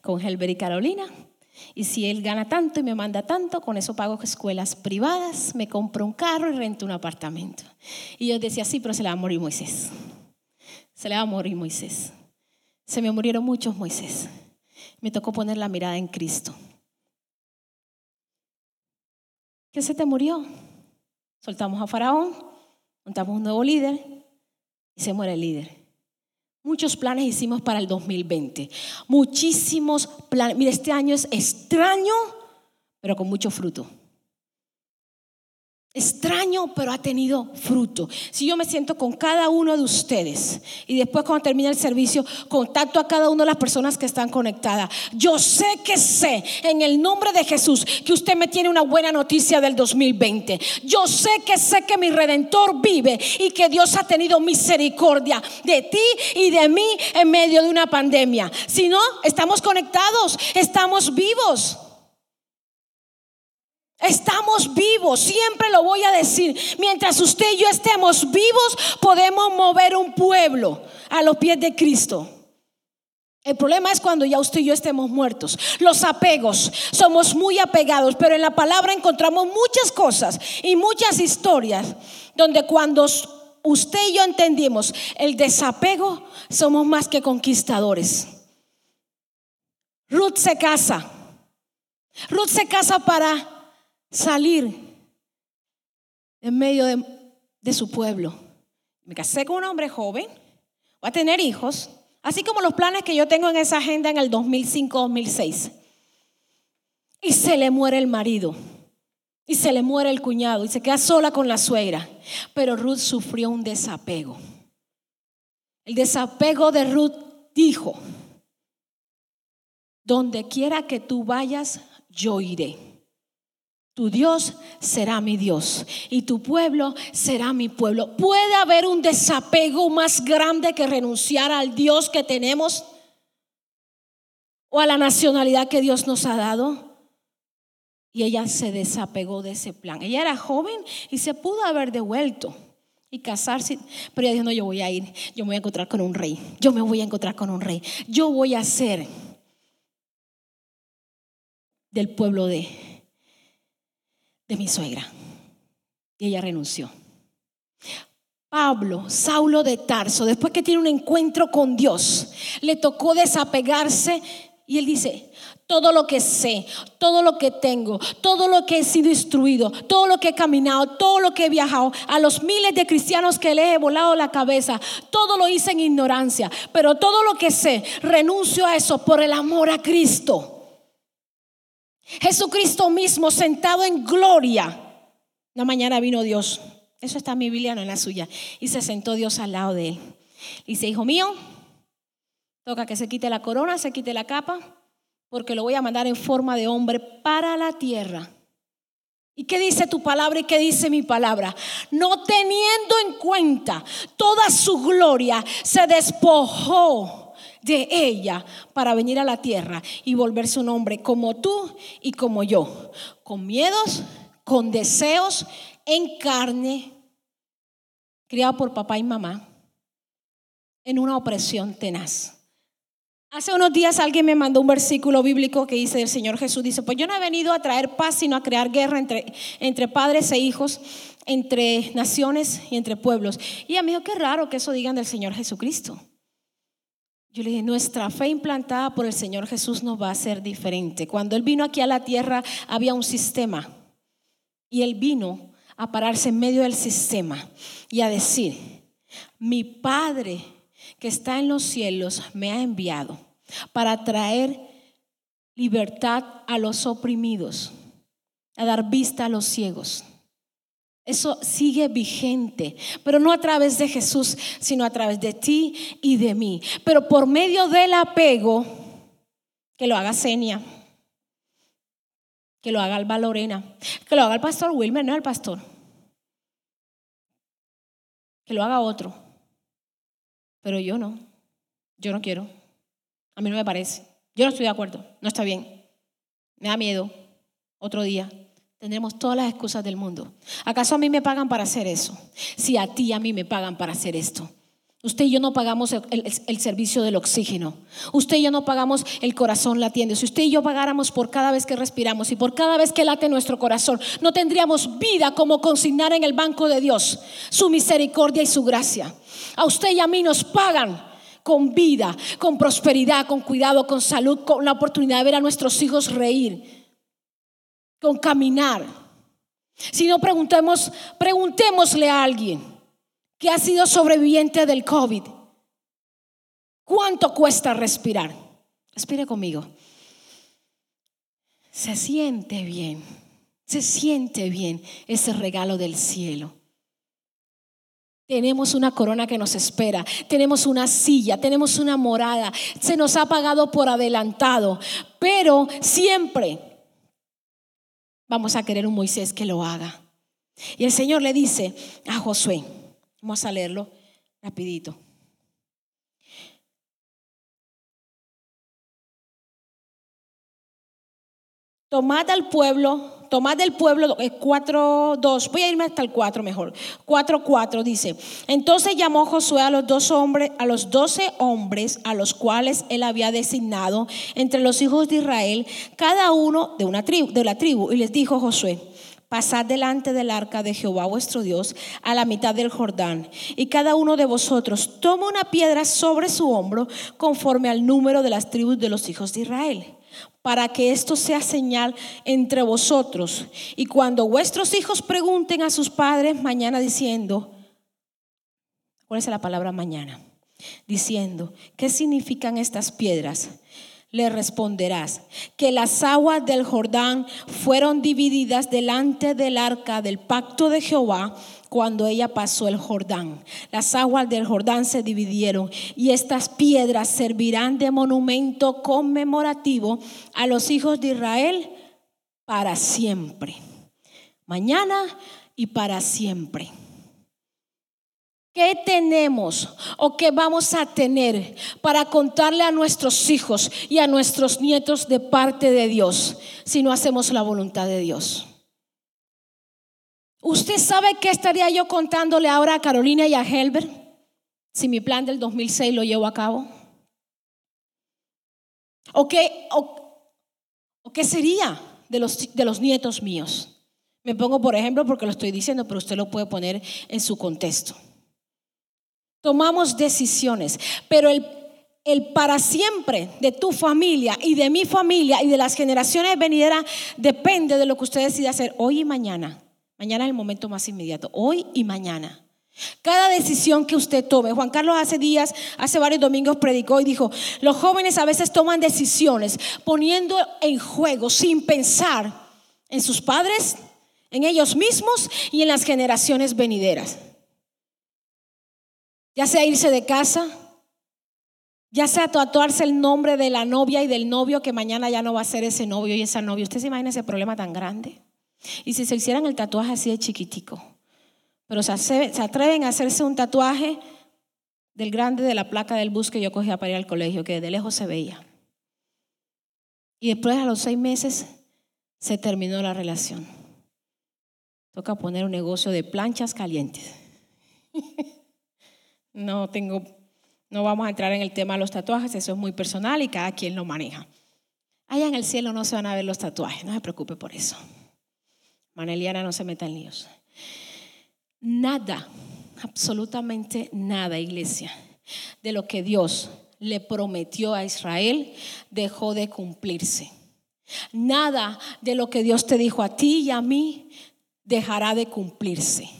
con Helber y Carolina y si él gana tanto y me manda tanto, con eso pago escuelas privadas, me compro un carro y rento un apartamento. Y yo decía, sí, pero se le va a morir Moisés. Se le va a morir Moisés. Se me murieron muchos Moisés. Me tocó poner la mirada en Cristo. ¿Qué se te murió? Soltamos a Faraón, montamos un nuevo líder y se muere el líder. Muchos planes hicimos para el 2020. Muchísimos planes. Mira, este año es extraño, pero con mucho fruto. Extraño, pero ha tenido fruto. Si yo me siento con cada uno de ustedes y después cuando termine el servicio contacto a cada una de las personas que están conectadas, yo sé que sé en el nombre de Jesús que usted me tiene una buena noticia del 2020. Yo sé que sé que mi redentor vive y que Dios ha tenido misericordia de ti y de mí en medio de una pandemia. Si no, estamos conectados, estamos vivos. Estamos vivos, siempre lo voy a decir. Mientras usted y yo estemos vivos, podemos mover un pueblo a los pies de Cristo. El problema es cuando ya usted y yo estemos muertos. Los apegos, somos muy apegados, pero en la palabra encontramos muchas cosas y muchas historias donde cuando usted y yo entendimos el desapego, somos más que conquistadores. Ruth se casa. Ruth se casa para salir en medio de, su pueblo. Me casé con un hombre joven, voy a tener hijos Así como los planes que yo tengo en esa agenda en el 2005-2006. Y se le muere el marido. Y se le muere el cuñado. Y se queda sola con la suegra. Pero Ruth sufrió un desapego. El desapego de Ruth dijo, donde quiera que tú vayas, yo iré. Tu Dios será mi Dios y tu pueblo será mi pueblo. ¿Puede haber un desapego más grande que renunciar al Dios que tenemos o a la nacionalidad que Dios nos ha dado? Y ella se desapegó de ese plan. Ella era joven y se pudo haber devuelto y casarse, pero ella dijo, no, yo voy a ir, yo me voy a encontrar con un rey, yo me voy a encontrar con un rey, yo voy a ser del pueblo de de mi suegra. Y ella renunció. Pablo, Saulo de Tarso, después que tiene un encuentro con Dios, le tocó desapegarse y él dice, todo lo que sé, todo lo que tengo, todo lo que he sido instruido, todo lo que he caminado, todo lo que he viajado, a los miles de cristianos que le he volado la cabeza, todo lo hice en ignorancia, pero todo lo que sé, renuncio a eso por el amor a Cristo. Jesucristo mismo sentado en gloria. Una mañana vino Dios. Eso está en mi Biblia, no en la suya. Y se sentó Dios al lado de él. dice, hijo mío, toca que se quite la corona, se quite la capa, porque lo voy a mandar en forma de hombre para la tierra. ¿Y qué dice tu palabra y qué dice mi palabra? No teniendo en cuenta toda su gloria, se despojó de ella para venir a la tierra y volverse un hombre como tú y como yo, con miedos, con deseos, en carne, criado por papá y mamá, en una opresión tenaz. Hace unos días alguien me mandó un versículo bíblico que dice el Señor Jesús, dice, pues yo no he venido a traer paz, sino a crear guerra entre, entre padres e hijos, entre naciones y entre pueblos. Y a mí, qué raro que eso digan del Señor Jesucristo. Yo le dije, nuestra fe implantada por el Señor Jesús nos va a ser diferente. Cuando Él vino aquí a la tierra había un sistema y Él vino a pararse en medio del sistema y a decir, mi Padre que está en los cielos me ha enviado para traer libertad a los oprimidos, a dar vista a los ciegos eso sigue vigente, pero no a través de Jesús, sino a través de ti y de mí. Pero por medio del apego, que lo haga Senia, que lo haga Alba Lorena, que lo haga el pastor Wilmer, no el pastor, que lo haga otro. Pero yo no, yo no quiero, a mí no me parece, yo no estoy de acuerdo, no está bien, me da miedo, otro día. Tendremos todas las excusas del mundo. ¿Acaso a mí me pagan para hacer eso? Si a ti a mí me pagan para hacer esto. Usted y yo no pagamos el, servicio del oxígeno. Usted y yo no pagamos el corazón latiendo. Si usted y yo pagáramos por cada vez que respiramos y por cada vez que late nuestro corazón, no tendríamos vida como consignar en el banco de Dios su misericordia y su gracia. A usted y a mí nos pagan con vida, con prosperidad, con cuidado, con salud, con la oportunidad de ver a nuestros hijos reír con caminar. Si no preguntemos, preguntémosle a alguien que ha sido sobreviviente del COVID. ¿Cuánto cuesta respirar? Respire conmigo. Se siente bien, se siente bien ese regalo del cielo. Tenemos una corona que nos espera, tenemos una silla, tenemos una morada, se nos ha pagado por adelantado, pero siempre vamos a querer un Moisés que lo haga. Y el Señor le dice a Josué, vamos a leerlo rapidito. Tomad al pueblo tomad del pueblo, 4, 2, voy a irme hasta el 4 mejor. 4, 4 dice, entonces llamó Josué a los dos hombres, a los doce hombres a los cuales él había designado entre los hijos de Israel, cada uno de una tribu, de la tribu, y les dijo Josué, Pasad delante del arca de Jehová vuestro Dios a la mitad del Jordán, y cada uno de vosotros toma una piedra sobre su hombro conforme al número de las tribus de los hijos de Israel, para que esto sea señal entre vosotros. Y cuando vuestros hijos pregunten a sus padres mañana diciendo, ¿cuál es la palabra mañana? Diciendo, ¿qué significan estas piedras? Le responderás que las aguas del Jordán fueron divididas delante del arca del pacto de Jehová cuando ella pasó el Jordán. Las aguas del Jordán se dividieron y estas piedras servirán de monumento conmemorativo a los hijos de Israel para siempre. Mañana y para siempre. ¿Qué tenemos o qué vamos a tener para contarle a nuestros hijos y a nuestros nietos de parte de Dios si no hacemos la voluntad de Dios? ¿Usted sabe qué estaría yo contándole ahora a Carolina y a Helber si mi plan del 2006 lo llevo a cabo? ¿O qué, o, qué sería de los, de los nietos míos? Me pongo por ejemplo porque lo estoy diciendo, pero usted lo puede poner en su contexto tomamos decisiones, pero el, el para siempre de tu familia y de mi familia y de las generaciones venideras depende de lo que usted decida hacer hoy y mañana. Mañana es el momento más inmediato, hoy y mañana. Cada decisión que usted tome, Juan Carlos hace días, hace varios domingos predicó y dijo, los jóvenes a veces toman decisiones poniendo en juego sin pensar en sus padres, en ellos mismos y en las generaciones venideras ya sea irse de casa, ya sea tatuarse el nombre de la novia y del novio que mañana ya no va a ser ese novio y esa novia. ¿Usted se imagina ese problema tan grande? Y si se hicieran el tatuaje así de chiquitico, pero se, atreven a hacerse un tatuaje del grande de la placa del bus que yo cogía para ir al colegio, que de lejos se veía. Y después a los seis meses se terminó la relación. Toca poner un negocio de planchas calientes. No tengo, no vamos a entrar en el tema de los tatuajes, eso es muy personal y cada quien lo maneja. Allá en el cielo no se van a ver los tatuajes, no se preocupe por eso. Maneliana no se meta en líos. Nada, absolutamente nada, iglesia, de lo que Dios le prometió a Israel dejó de cumplirse. Nada de lo que Dios te dijo a ti y a mí dejará de cumplirse.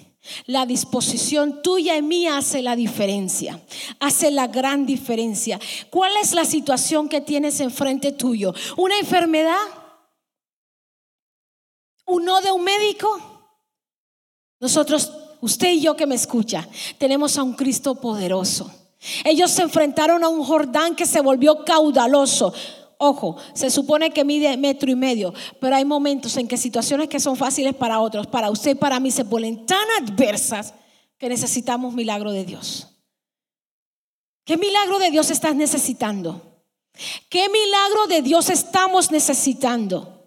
La disposición tuya y mía hace la diferencia, hace la gran diferencia. ¿Cuál es la situación que tienes enfrente tuyo? ¿Una enfermedad? ¿Un no de un médico? Nosotros, usted y yo que me escucha, tenemos a un Cristo poderoso. Ellos se enfrentaron a un Jordán que se volvió caudaloso. Ojo, se supone que mide metro y medio, pero hay momentos en que situaciones que son fáciles para otros, para usted y para mí, se ponen tan adversas que necesitamos milagro de Dios. ¿Qué milagro de Dios estás necesitando? ¿Qué milagro de Dios estamos necesitando?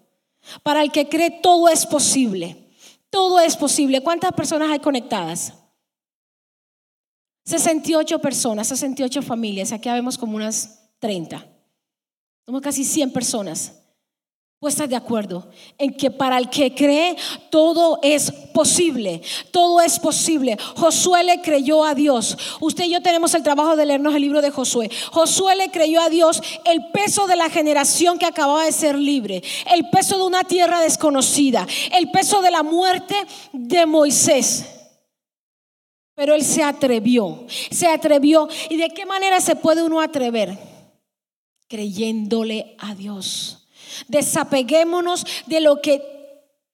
Para el que cree todo es posible. Todo es posible. ¿Cuántas personas hay conectadas? 68 personas, 68 familias. Aquí vemos como unas 30. Somos casi 100 personas puestas de acuerdo en que para el que cree todo es posible, todo es posible. Josué le creyó a Dios. Usted y yo tenemos el trabajo de leernos el libro de Josué. Josué le creyó a Dios el peso de la generación que acababa de ser libre, el peso de una tierra desconocida, el peso de la muerte de Moisés. Pero él se atrevió, se atrevió. ¿Y de qué manera se puede uno atrever? Creyéndole a Dios. Desapeguémonos de lo que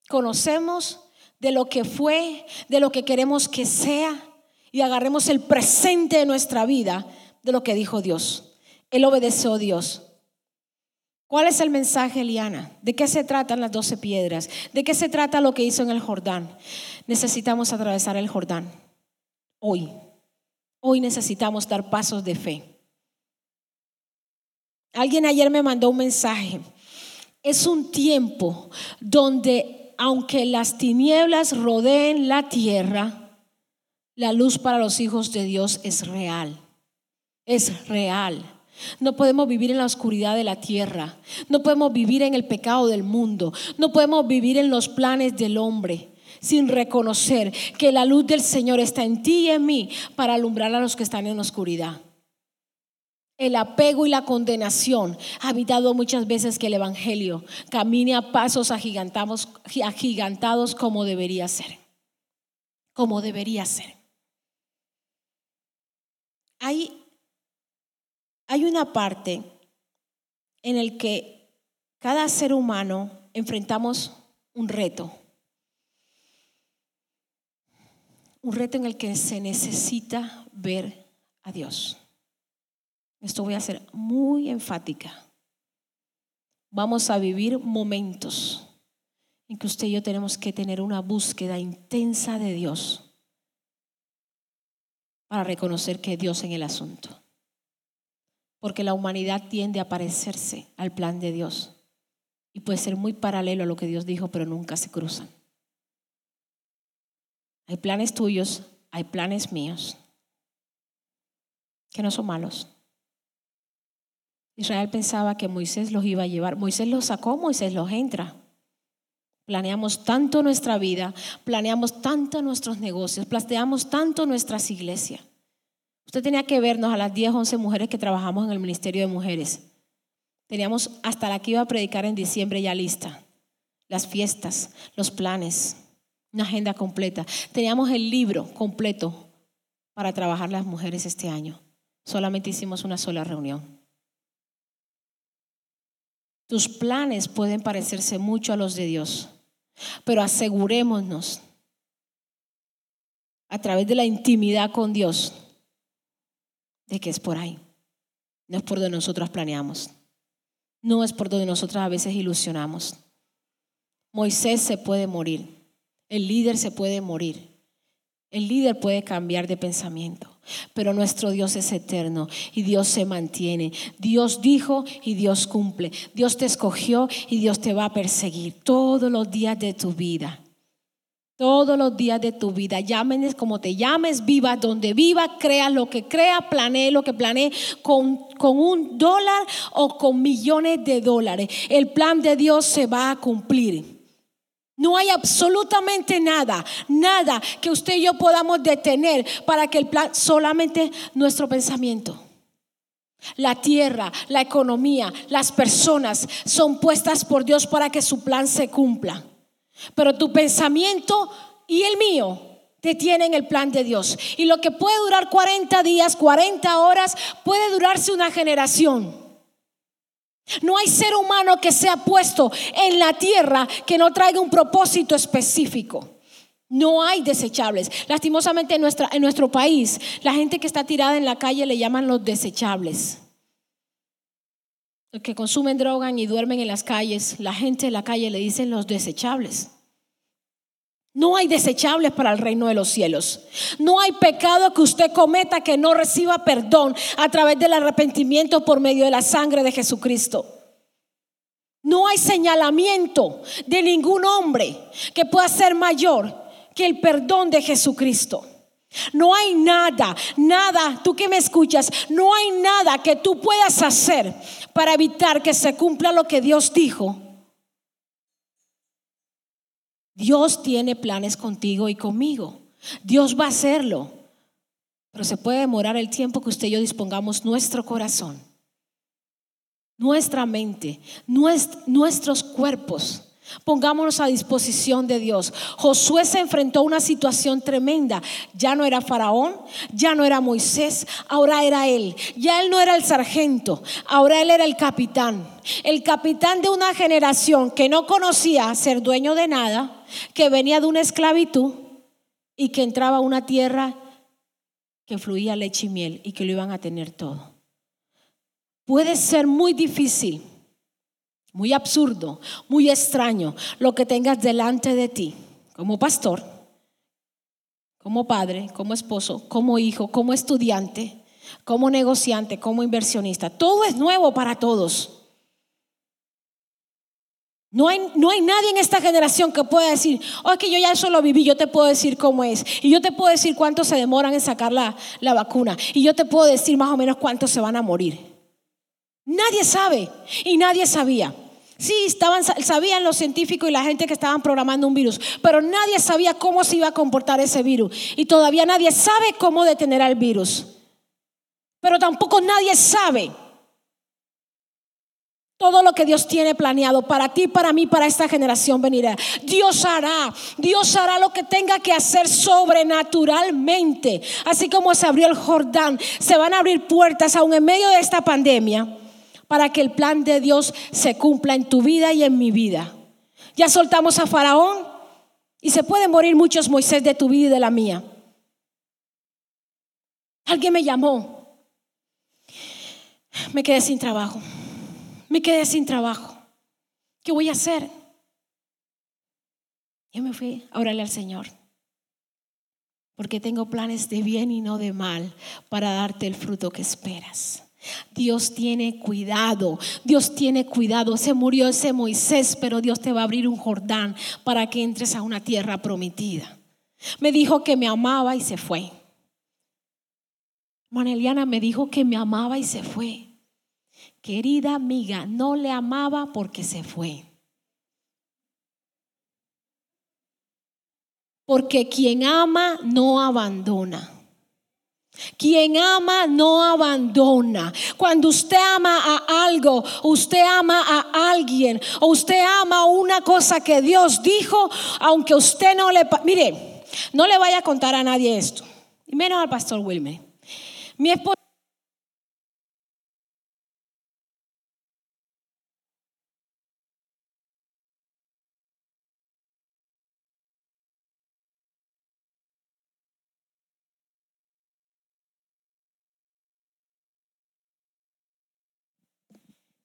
conocemos, de lo que fue, de lo que queremos que sea y agarremos el presente de nuestra vida de lo que dijo Dios. Él obedeció a Dios. ¿Cuál es el mensaje, Eliana? ¿De qué se tratan las doce piedras? ¿De qué se trata lo que hizo en el Jordán? Necesitamos atravesar el Jordán. Hoy. Hoy necesitamos dar pasos de fe. Alguien ayer me mandó un mensaje. Es un tiempo donde aunque las tinieblas rodeen la tierra, la luz para los hijos de Dios es real. Es real. No podemos vivir en la oscuridad de la tierra. No podemos vivir en el pecado del mundo. No podemos vivir en los planes del hombre sin reconocer que la luz del Señor está en ti y en mí para alumbrar a los que están en la oscuridad. El apego y la condenación ha evitado muchas veces que el Evangelio camine a pasos agigantados, agigantados como debería ser. Como debería ser. Hay, hay una parte en el que cada ser humano enfrentamos un reto. Un reto en el que se necesita ver a Dios. Esto voy a ser muy enfática. Vamos a vivir momentos en que usted y yo tenemos que tener una búsqueda intensa de Dios para reconocer que Dios en el asunto. Porque la humanidad tiende a parecerse al plan de Dios y puede ser muy paralelo a lo que Dios dijo, pero nunca se cruzan. Hay planes tuyos, hay planes míos, que no son malos. Israel pensaba que Moisés los iba a llevar. Moisés los sacó, Moisés los entra. Planeamos tanto nuestra vida, planeamos tanto nuestros negocios, planeamos tanto nuestras iglesias. Usted tenía que vernos a las 10, 11 mujeres que trabajamos en el Ministerio de Mujeres. Teníamos hasta la que iba a predicar en diciembre ya lista. Las fiestas, los planes, una agenda completa. Teníamos el libro completo para trabajar las mujeres este año. Solamente hicimos una sola reunión. Tus planes pueden parecerse mucho a los de Dios, pero asegurémonos a través de la intimidad con Dios de que es por ahí. No es por donde nosotros planeamos. No es por donde nosotros a veces ilusionamos. Moisés se puede morir. El líder se puede morir. El líder puede cambiar de pensamiento. Pero nuestro Dios es eterno y Dios se mantiene. Dios dijo y Dios cumple. Dios te escogió y Dios te va a perseguir todos los días de tu vida. Todos los días de tu vida, llámenes como te llames, viva donde viva, crea lo que crea, planee lo que planee, con, con un dólar o con millones de dólares. El plan de Dios se va a cumplir. No hay absolutamente nada, nada que usted y yo podamos detener para que el plan, solamente nuestro pensamiento. La tierra, la economía, las personas son puestas por Dios para que su plan se cumpla. Pero tu pensamiento y el mío te tienen el plan de Dios. Y lo que puede durar 40 días, 40 horas, puede durarse una generación. No hay ser humano que sea puesto en la tierra que no traiga un propósito específico. No hay desechables. Lastimosamente en, en nuestro país, la gente que está tirada en la calle le llaman los desechables. Los que consumen droga y duermen en las calles, la gente en la calle le dicen los desechables. No hay desechables para el reino de los cielos. No hay pecado que usted cometa que no reciba perdón a través del arrepentimiento por medio de la sangre de Jesucristo. No hay señalamiento de ningún hombre que pueda ser mayor que el perdón de Jesucristo. No hay nada, nada, tú que me escuchas, no hay nada que tú puedas hacer para evitar que se cumpla lo que Dios dijo Dios tiene planes contigo y conmigo. Dios va a hacerlo. Pero se puede demorar el tiempo que usted y yo dispongamos nuestro corazón, nuestra mente, nuestros cuerpos. Pongámonos a disposición de Dios. Josué se enfrentó a una situación tremenda. Ya no era Faraón, ya no era Moisés, ahora era él. Ya él no era el sargento, ahora él era el capitán. El capitán de una generación que no conocía ser dueño de nada, que venía de una esclavitud y que entraba a una tierra que fluía leche y miel y que lo iban a tener todo. Puede ser muy difícil, muy absurdo, muy extraño lo que tengas delante de ti como pastor, como padre, como esposo, como hijo, como estudiante, como negociante, como inversionista. Todo es nuevo para todos. No hay, no hay nadie en esta generación que pueda decir, oh, que yo ya eso lo viví, yo te puedo decir cómo es. Y yo te puedo decir cuánto se demoran en sacar la, la vacuna. Y yo te puedo decir más o menos cuántos se van a morir. Nadie sabe y nadie sabía. Sí, estaban, sabían los científicos y la gente que estaban programando un virus, pero nadie sabía cómo se iba a comportar ese virus. Y todavía nadie sabe cómo detener al virus. Pero tampoco nadie sabe todo lo que Dios tiene planeado para ti, para mí, para esta generación venirá. Dios hará, Dios hará lo que tenga que hacer sobrenaturalmente. Así como se abrió el Jordán, se van a abrir puertas aún en medio de esta pandemia para que el plan de Dios se cumpla en tu vida y en mi vida. Ya soltamos a Faraón y se pueden morir muchos Moisés de tu vida y de la mía. Alguien me llamó. Me quedé sin trabajo me quedé sin trabajo. ¿Qué voy a hacer? Yo me fui a orarle al Señor. Porque tengo planes de bien y no de mal para darte el fruto que esperas. Dios tiene cuidado, Dios tiene cuidado. Se murió ese Moisés, pero Dios te va a abrir un Jordán para que entres a una tierra prometida. Me dijo que me amaba y se fue. Maneliana me dijo que me amaba y se fue. Querida amiga, no le amaba porque se fue. Porque quien ama no abandona. Quien ama no abandona. Cuando usted ama a algo, usted ama a alguien o usted ama una cosa que Dios dijo, aunque usted no le... Mire, no le vaya a contar a nadie esto, y menos al pastor Wilmer. Mi esposa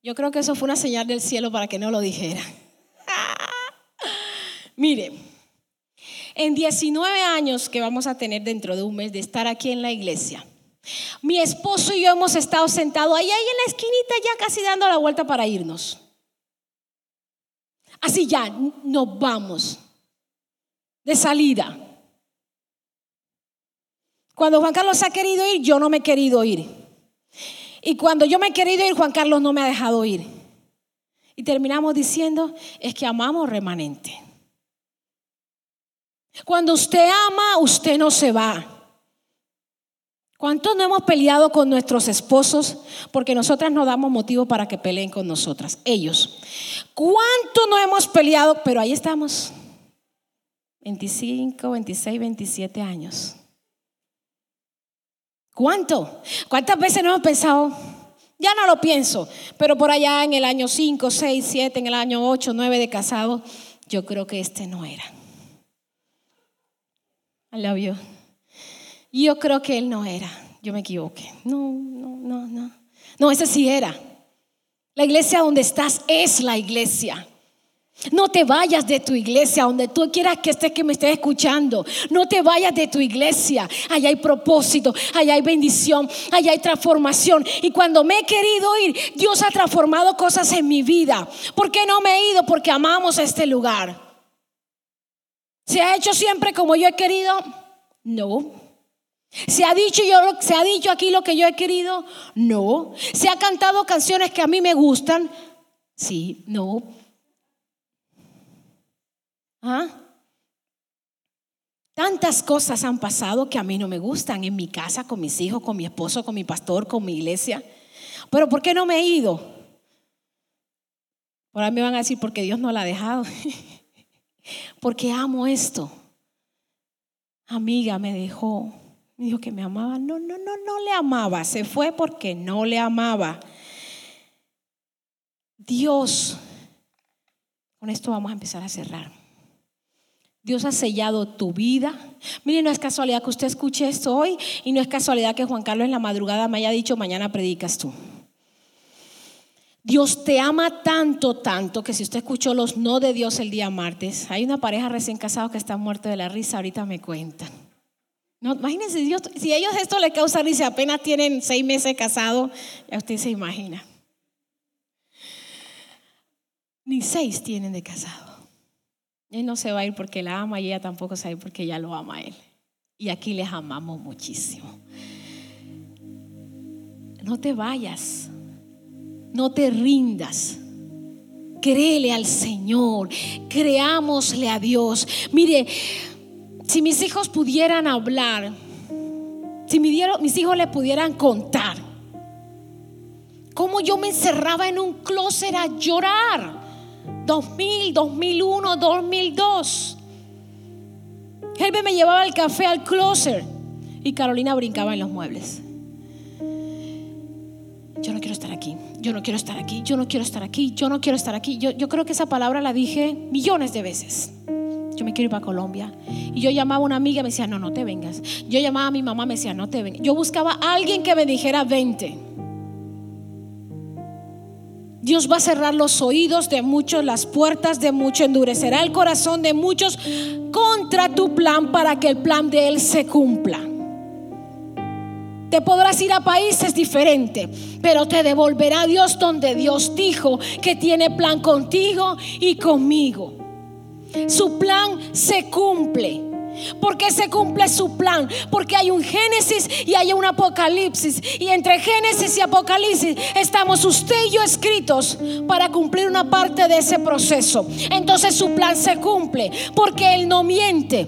Yo creo que eso fue una señal del cielo para que no lo dijera. Mire, en 19 años que vamos a tener dentro de un mes de estar aquí en la iglesia, mi esposo y yo hemos estado sentados ahí, ahí en la esquinita ya casi dando la vuelta para irnos. Así ya, nos vamos de salida. Cuando Juan Carlos ha querido ir, yo no me he querido ir. Y cuando yo me he querido ir, Juan Carlos no me ha dejado ir. Y terminamos diciendo, es que amamos remanente. Cuando usted ama, usted no se va. ¿Cuántos no hemos peleado con nuestros esposos? Porque nosotras no damos motivo para que peleen con nosotras, ellos. ¿Cuántos no hemos peleado? Pero ahí estamos. 25, 26, 27 años. ¿Cuánto? ¿Cuántas veces no hemos pensado? Ya no lo pienso, pero por allá en el año 5, 6, 7, en el año 8, 9 de casado, yo creo que este no era. I love you. Yo creo que él no era. Yo me equivoqué. No, no, no, no. No, ese sí era. La iglesia donde estás es la iglesia. No te vayas de tu iglesia, donde tú quieras que estés, que me estés escuchando. No te vayas de tu iglesia. Allá hay propósito, allá hay bendición, allá hay transformación. Y cuando me he querido ir, Dios ha transformado cosas en mi vida. ¿Por qué no me he ido? Porque amamos este lugar. ¿Se ha hecho siempre como yo he querido? No. ¿Se ha dicho, yo, ¿Se ha dicho aquí lo que yo he querido? No. ¿Se ha cantado canciones que a mí me gustan? Sí, no. ¿Ah? Tantas cosas han pasado que a mí no me gustan en mi casa, con mis hijos, con mi esposo, con mi pastor, con mi iglesia. Pero ¿por qué no me he ido? Ahora me van a decir, porque Dios no la ha dejado. porque amo esto. Amiga me dejó, me dijo que me amaba. No, no, no, no le amaba. Se fue porque no le amaba. Dios, con esto vamos a empezar a cerrar. Dios ha sellado tu vida. Mire, no es casualidad que usted escuche esto hoy y no es casualidad que Juan Carlos en la madrugada me haya dicho, mañana predicas tú. Dios te ama tanto, tanto, que si usted escuchó los no de Dios el día martes, hay una pareja recién casada que está muerta de la risa, ahorita me cuentan. No, imagínense, Dios, si ellos esto le causa risa, apenas tienen seis meses casados, ya usted se imagina. Ni seis tienen de casado. Él no se va a ir porque la ama y ella tampoco se va a ir porque ella lo ama a él. Y aquí les amamos muchísimo. No te vayas. No te rindas. Créele al Señor. Creámosle a Dios. Mire, si mis hijos pudieran hablar, si mis hijos le pudieran contar cómo yo me encerraba en un closet a llorar. 2000, 2001, 2002. Él me llevaba el café al closet y Carolina brincaba en los muebles. Yo no quiero estar aquí, yo no quiero estar aquí, yo no quiero estar aquí, yo no quiero estar aquí. Yo, yo creo que esa palabra la dije millones de veces. Yo me quiero ir para Colombia. Y yo llamaba a una amiga y me decía, no, no te vengas. Yo llamaba a mi mamá me decía, no te vengas. Yo buscaba a alguien que me dijera, vente. Dios va a cerrar los oídos de muchos, las puertas de muchos, endurecerá el corazón de muchos contra tu plan para que el plan de Él se cumpla. Te podrás ir a países diferentes, pero te devolverá Dios donde Dios dijo que tiene plan contigo y conmigo. Su plan se cumple. Porque se cumple su plan. Porque hay un Génesis y hay un Apocalipsis. Y entre Génesis y Apocalipsis estamos usted y yo escritos para cumplir una parte de ese proceso. Entonces su plan se cumple. Porque Él no miente.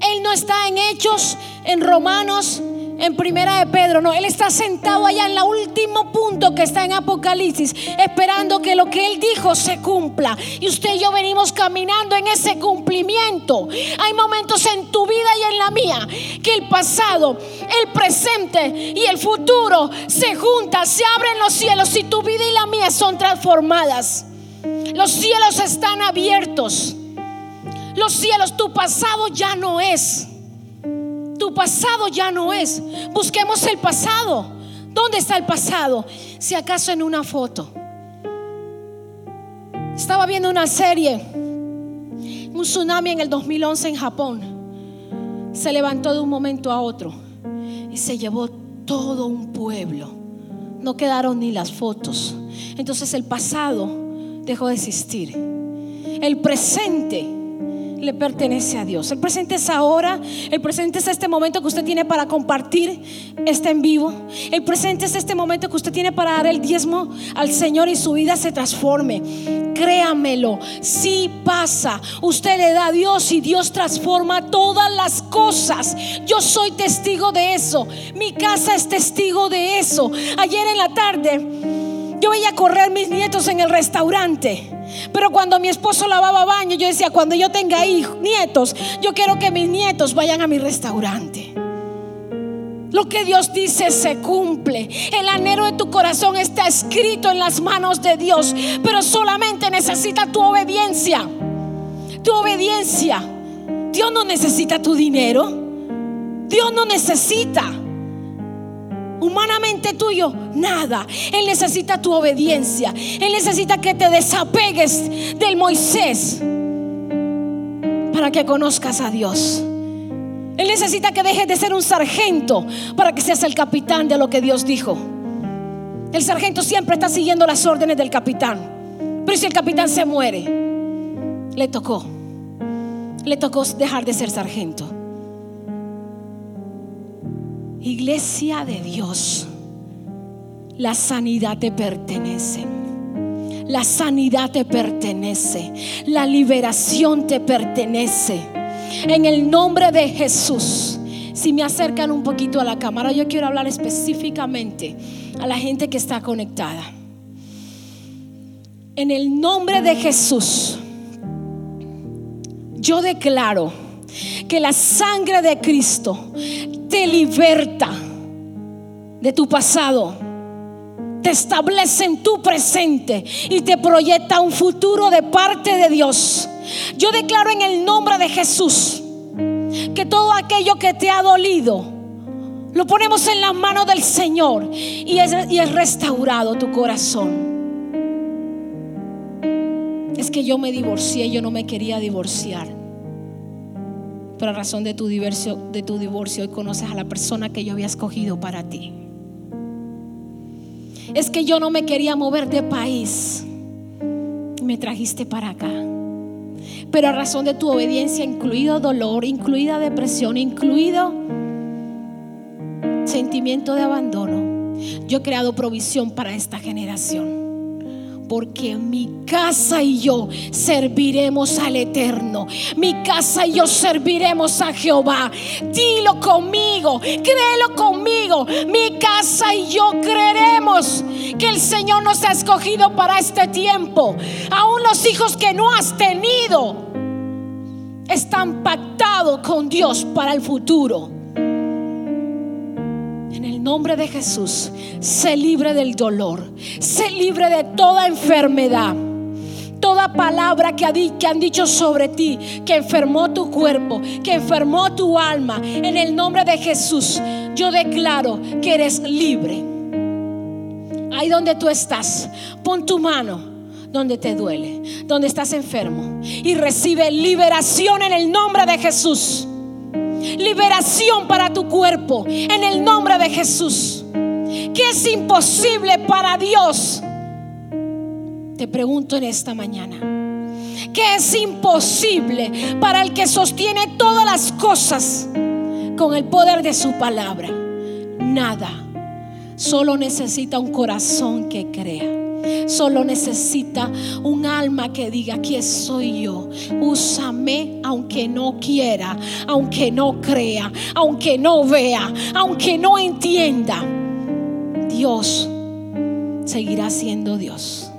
Él no está en Hechos, en Romanos, en Primera de Pedro, no, él está sentado allá en el último punto que está en Apocalipsis, esperando que lo que él dijo se cumpla. Y usted y yo venimos caminando en ese cumplimiento. Hay momentos en tu vida y en la mía que el pasado, el presente y el futuro se juntan, se abren los cielos y tu vida y la mía son transformadas. Los cielos están abiertos. Los cielos, tu pasado ya no es. Tu pasado ya no es. Busquemos el pasado. ¿Dónde está el pasado? Si acaso en una foto. Estaba viendo una serie. Un tsunami en el 2011 en Japón. Se levantó de un momento a otro y se llevó todo un pueblo. No quedaron ni las fotos. Entonces el pasado dejó de existir. El presente le pertenece a Dios. El presente es ahora, el presente es este momento que usted tiene para compartir este en vivo. El presente es este momento que usted tiene para dar el diezmo al Señor y su vida se transforme. Créamelo, si pasa, usted le da a Dios y Dios transforma todas las cosas. Yo soy testigo de eso. Mi casa es testigo de eso. Ayer en la tarde yo veía correr mis nietos en el restaurante. Pero cuando mi esposo lavaba baño, yo decía, cuando yo tenga hijos, nietos, yo quiero que mis nietos vayan a mi restaurante. Lo que Dios dice se cumple. El anhelo de tu corazón está escrito en las manos de Dios, pero solamente necesita tu obediencia. Tu obediencia. Dios no necesita tu dinero. Dios no necesita humanamente tuyo, nada. Él necesita tu obediencia. Él necesita que te desapegues del Moisés para que conozcas a Dios. Él necesita que dejes de ser un sargento para que seas el capitán de lo que Dios dijo. El sargento siempre está siguiendo las órdenes del capitán. Pero si el capitán se muere, le tocó. Le tocó dejar de ser sargento. Iglesia de Dios, la sanidad te pertenece. La sanidad te pertenece. La liberación te pertenece. En el nombre de Jesús. Si me acercan un poquito a la cámara, yo quiero hablar específicamente a la gente que está conectada. En el nombre de Jesús, yo declaro que la sangre de Cristo te liberta de tu pasado, te establece en tu presente y te proyecta un futuro de parte de Dios. Yo declaro en el nombre de Jesús que todo aquello que te ha dolido, lo ponemos en las manos del Señor y es, restaurado tu corazón. Es que yo me divorcié, yo no me quería divorciar. Pero a razón de tu, divorcio, de tu divorcio hoy conoces a la persona que yo había escogido para ti. Es que yo no me quería mover de país. me trajiste para acá. Pero a razón de tu obediencia, incluido dolor, incluida depresión, incluido sentimiento de abandono, yo he creado provisión para esta generación porque mi casa y yo serviremos al Eterno. Mi casa y yo serviremos a Jehová. Dilo conmigo, créelo conmigo. Mi casa y yo creeremos que el Señor nos ha escogido para este tiempo. Aún los hijos que no has tenido están pactados con Dios para el futuro nombre de Jesús, sé libre del dolor, sé libre de toda enfermedad. Toda palabra que, han dicho sobre ti, que enfermó tu cuerpo, que enfermó tu alma, en el nombre de Jesús, yo declaro que eres libre. Ahí donde tú estás, pon tu mano donde te duele, donde estás enfermo y recibe liberación en el nombre de Jesús liberación para tu cuerpo en el nombre de Jesús. ¿Qué es imposible para Dios? Te pregunto en esta mañana. ¿Qué es imposible para el que sostiene todas las cosas con el poder de su palabra? Nada. Solo necesita un corazón que crea. Solo necesita un alma que diga, aquí estoy yo. Úsame aunque no quiera, aunque no crea, aunque no vea, aunque no entienda. Dios seguirá siendo Dios.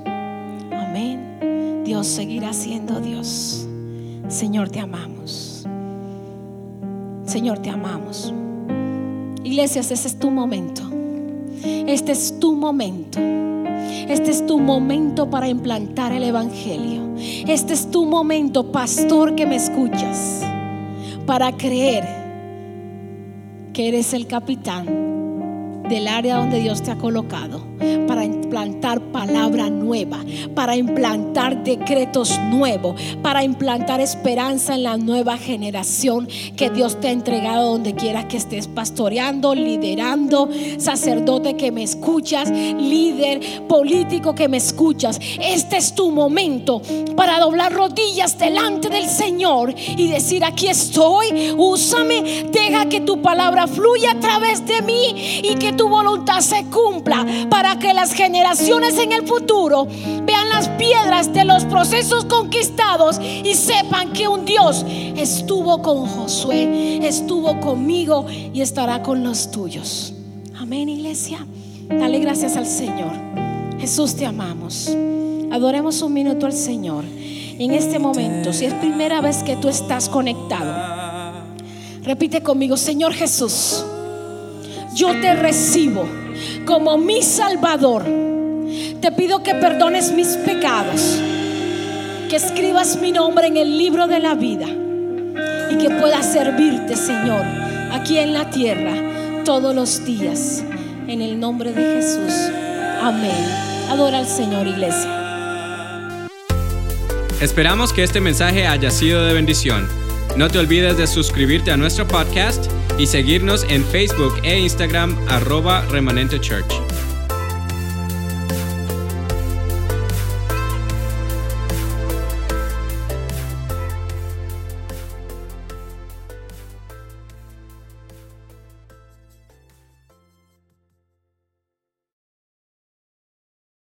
Amén. Dios seguirá siendo Dios. Señor, te amamos. Señor, te amamos. Iglesias, ese es tu momento. Este es tu momento. Este es tu momento para implantar el Evangelio. Este es tu momento, pastor, que me escuchas, para creer que eres el capitán del área donde Dios te ha colocado para implantar palabra nueva, para implantar decretos nuevos, para implantar esperanza en la nueva generación que Dios te ha entregado donde quieras que estés pastoreando, liderando, sacerdote que me escuchas, líder político que me escuchas. Este es tu momento para doblar rodillas delante del Señor y decir, aquí estoy, úsame, deja que tu palabra fluya a través de mí y que tu voluntad se cumpla para que las generaciones en el futuro vean las piedras de los procesos conquistados y sepan que un Dios estuvo con Josué, estuvo conmigo y estará con los tuyos. Amén, iglesia. Dale gracias al Señor. Jesús, te amamos. Adoremos un minuto al Señor. En este momento, si es primera vez que tú estás conectado, repite conmigo, Señor Jesús, yo te recibo como mi Salvador. Te pido que perdones mis pecados, que escribas mi nombre en el libro de la vida y que pueda servirte, Señor, aquí en la tierra todos los días. En el nombre de Jesús. Amén. Adora al Señor, iglesia.
Esperamos que este mensaje haya sido de bendición. No te olvides de suscribirte a nuestro podcast y seguirnos en Facebook e Instagram arroba remanente church.